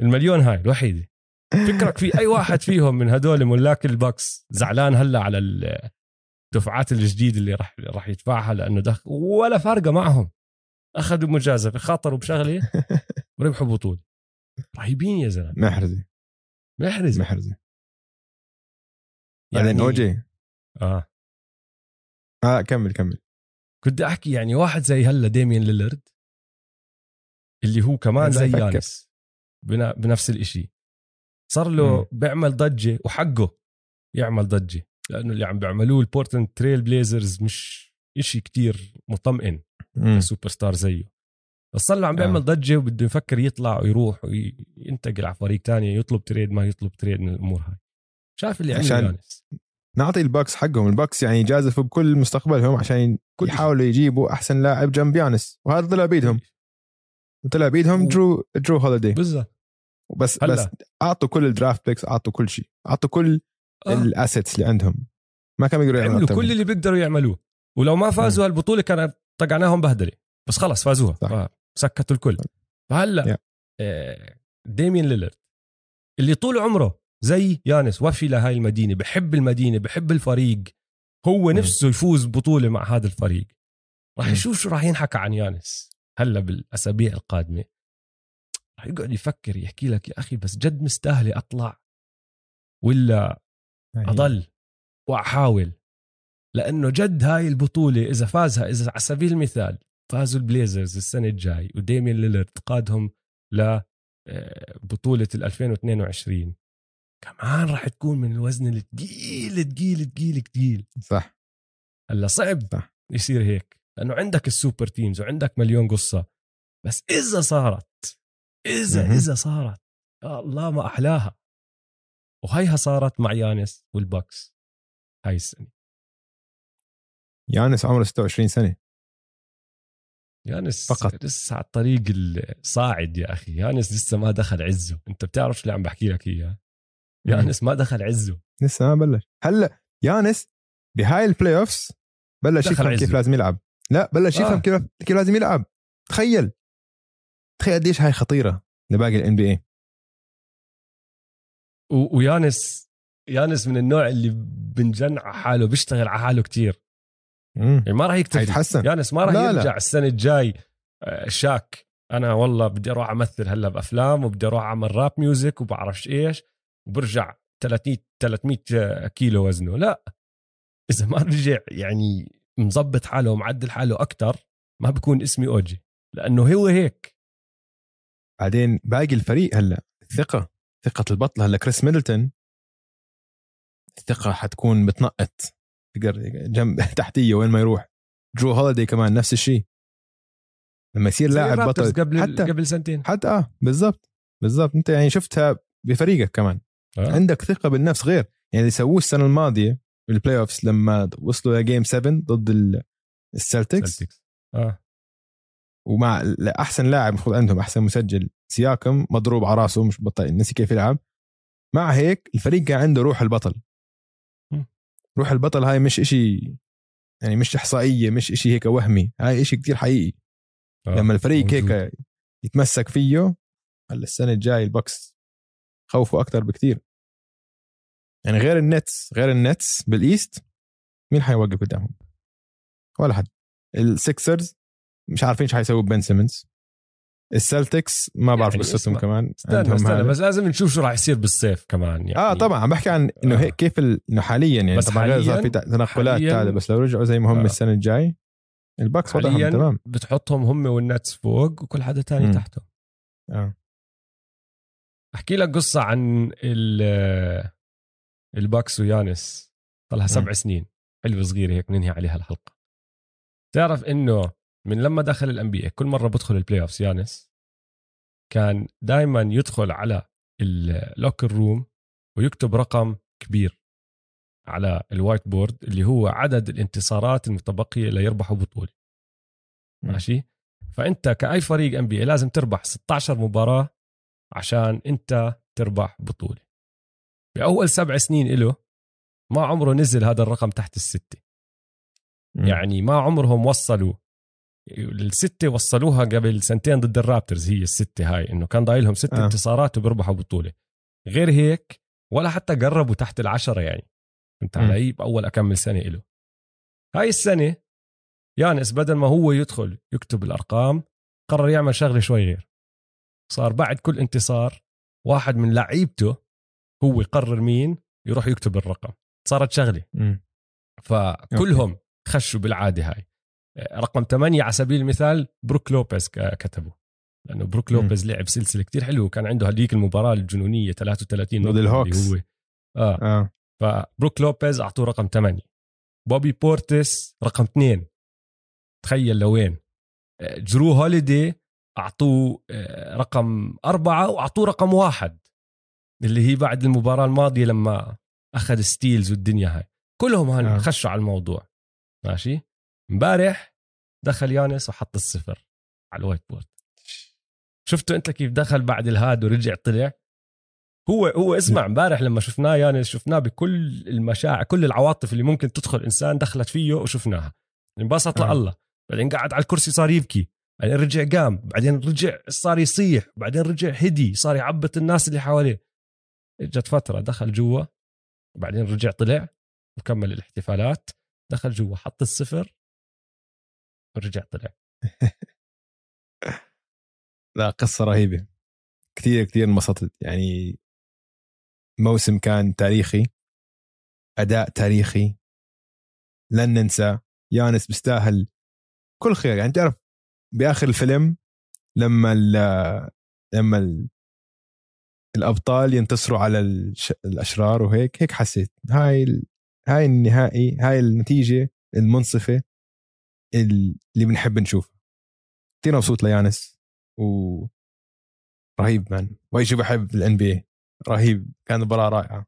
المليون هاي الوحيدة. فكرك في أي واحد فيهم من هدول ملاك ال Bucks زعلان هلا على الدفعات الجديده اللي راح راح يدفعها لأنه دخل ولا فارقة معهم. أخذوا مجازفة خاطروا بشغلة وربحوا بطولة. رهيبين يا زلمة. محرزة. محرز محرزة. بعدين أوجي. آه. آه كمل كمل. كنت أحكي يعني واحد زي هلا ديمين ليلرد اللي هو كمان زي. يانس بنفس الإشي. صار له. بيعمل ضجة وحقه يعمل ضجة لأنه اللي عم بيعملوه ال Portland Trail Blazers مش إشي كتير مطمئن. سوبر ستار زيه. بس صار له عم آه. بيعمل ضجة وبده يفكر يطلع ويروح وينتقل على فريق تاني يطلب trade ما يطلب trade من الأمور هاي. شايف اللي عشان يانس نعطي ال Bucks حقهم ال Bucks يعني جازفوا بكل مستقبلهم عشان كل يحاولوا يجيبوا أحسن لاعب جنب يانس وهذا طلع بيدهم. طلع بيدهم و- درو درو هوليدي. بالضبط. بس هلا. بس أعطوا كل ال draft picks أعطوا كل شيء أعطوا كل آه. ال assets اللي عندهم. ما كانوا يقدروا يعملوا كل اللي بيقدروا يعملوه. ولو ما فازوا هالبطولة كان طقعناهم بهدلة. بس خلص فازوها. صح. سكتوا الكل. فهلأ. آه، ديمين ليلرد اللي طول عمره زي يانس وفي لهاي المدينة بحب المدينة بحب الفريق. هو. نفسه يفوز بطولة مع هذا الفريق. راح مم. يشوف شو راح ينحكى عن يانس. هلأ بالأسابيع القادمة. راح يقعد يفكر يحكي لك يا أخي بس جد مستاهلة أطلع. ولا أضل وأحاول. لأنه جد هاي البطولة إذا فازها إذا على سبيل المثال فازوا ال Blazers السنة الجاي وديمين ليلرد قادهم ل آه، بطولة ال 2022 كمان راح تكون من الوزن الثقيل ثقيل ثقيل ثقيل صح. هلأ صعب صح. يصير هيك. لأنه عندك ال super teams وعندك مليون قصة. بس إذا صارت اذا. إذا صارت. يا الله ما أحلاها. وهيها صارت مع يانس وال Bucks. هاي السنة. يانس عمره 26 سنة. يانس فقط. لسه على الطريق الصاعد يا أخي. يانس لسه ما دخل عزه. أنت بتعرف شو اللي عم بحكي لك إياه؟ يانس ما دخل عزه. لسه ما بلش. هلأ يانس بهاي ال playoffs بلش يفهم. كيف لازم يلعب. لا بلش آه. يفهم كيف كيف لازم يلعب. تخيل. تخيل قديش هاي خطيرة لباقي ال NBA ويانس يانس من النوع اللي بنجن على حاله بيشتغل على حاله كتير. مم. يعني ما راح يكتفي. حيتحسن يانس ما راح لا، لا. يرجع السنة الجاي آه، شاك. أنا والله بدي أروح أمثل هلأ بأفلام وبدي أروح أعمل rap music وبعرفش إيش وبرجع 300 300 كيلو وزنه. لا. إذا ما رجع يعني مظبط حاله ومعدل حاله أكثر ما بكون اسمي أوجي لأنه هو هيك. بعدين باقي الفريق هلا. الثقه ثقة البطل هلا. كريس ميدلتون. الثقه حتكون بتنقط. تقدر جنب تحتية وين ما يروح. درو هوليدي كمان نفس الشيء. لما يصير لاعب بطل قبل حتى قبل سنتين. حتى آه بالضبط. بالضبط. أنت يعني شفتها بفريقك كمان. آه. عندك ثقة بالنفس. غير يعني اللي سووه السنة الماضية بال playoffs لما وصلوا ل game 7 ضد ال- Celtics. ومع احسن لاعب المفروض عندهم أحسن مسجل سياكم مضروب على راسه مش بطل نسي كيف يلعب مع هيك الفريق كان عنده روح البطل. روح البطل هاي مش إشي يعني مش إحصائية مش إشي هيك وهمي هاي إشي كتير حقيقي آه. لما الفريق موجود. هيك يتمسك فيه هلا السنة الجاي ال Bucks خوفوا أكثر بكتير يعني غير ال Nets غير ال Nets بال East مين حيوقف قدامهم ولا حد ال Sixers مش عارفين إيش حيسووا بين سيمنز ال Celtics ما بعرف يعني قصتهم كمان استنى عندهم استنى هذا. بس لازم نشوف شو راح يصير بالصيف كمان يعني آه طبعا عم بحكي عن إنه آه. هيك كيف إنه حاليا يعني بس طبعا صار في تنقلات هذا بس لو رجعوا زي ما هم آه. السنة الجاي ال Bucks وضعهم تمام بتحطهم هم وال Nets فوق وكل حدا تاني. تحتهم آه أحكي لك قصة عن ال- ال Bucks ويانس لها سبع. سنين حلوة صغيرة هيك ننهي عليها الحلقة تعرف إنه من لما دخل ال NBA كل مرة بدخل ال playoffs يانس كان دائما يدخل على ال locker room ويكتب رقم كبير على ال whiteboard اللي هو عدد الانتصارات المتبقية ليربحوا بطولة. ماشي؟ فأنت كأي فريق NBA لازم تربح 16 مباراة عشان أنت تربح بطولة. بأول سبع سنين له ما عمره نزل هذا الرقم تحت الستة. يعني ما عمرهم وصلوا الستة وصلوها قبل سنتين ضد ال Raptors هي الستة هاي إنه كان ضايلهم ست آه. انتصارات وبيربحوا بطولة. غير هيك ولا حتى قربوا تحت العشرة يعني. مم. علي؟ بأول أكمل سنة له هاي السنة يانس بدل ما هو يدخل يكتب الأرقام قرر يعمل شغلة شوي غير. صار بعد كل انتصار واحد من لعيبته هو يقرر مين يروح يكتب الرقم. صارت شغلة. مم. فكلهم خشوا بالعادة هاي. رقم 8 على سبيل المثال بروك لوبيز كتبه. لأنه بروك. لوبيز لعب سلسلة كتير حلوة كان عنده هذيك المباراة الجنونية 33 ضد نقطة الهوكس. اللي هو. آه. آه. فبروك لوبيز أعطوه رقم 8 بوبي بورتس رقم 2 تخيل لوين. آه، جرو هوليدي أعطوه آه، رقم أربعة وأعطوه رقم واحد. اللي هي بعد المباراة الماضية لما أخذ steals والدنيا هاي. كلهم هن آه. خشوا على الموضوع. ماشي؟ امبارح دخل يانس وحط الصفر على ال whiteboard. شفتوا أنت كيف دخل بعد الهاد ورجع طلع؟ هو هو اسمع امبارح لما شفناه يانس شفناه بكل المشاعر كل العواطف اللي ممكن تدخل إنسان دخلت فيه وشفناها. انبسط آه. لله. بعدين قعد على الكرسي صار يبكي. بعدين رجع قام. بعدين رجع صار يصيح. بعدين رجع هدي. صار يعبط الناس اللي حواليه. اجت فترة دخل جوا. بعدين رجع طلع. وكمل الاحتفالات. دخل جوا حط الصفر. ورجع طلع لا قصة رهيبة كثير كثير انبسطت يعني موسم كان تاريخي أداء تاريخي لن ننسى يانس بيستاهل كل خير يعني تعرف بآخر الفيلم لما ال لما ال الأبطال ينتصروا على. الأشرار وهيك هيك حسيت هاي. هاي النهائي هاي النتيجة المنصفة اللي بنحب نشوفها كثير مبسوط ليانس و رهيب man واي شيء بحب ال NBA رهيب كانت مباراة رائعة.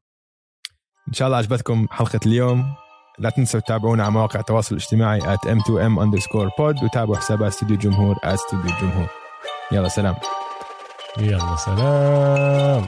إن شاء الله عجبتكم حلقة اليوم. لا تنسوا تتابعونا على مواقع التواصل الاجتماعي at m2m underscore pod وتابعوا حسابات استوديو الجمهور at استوديو الجمهور يلا سلام. يلا سلام.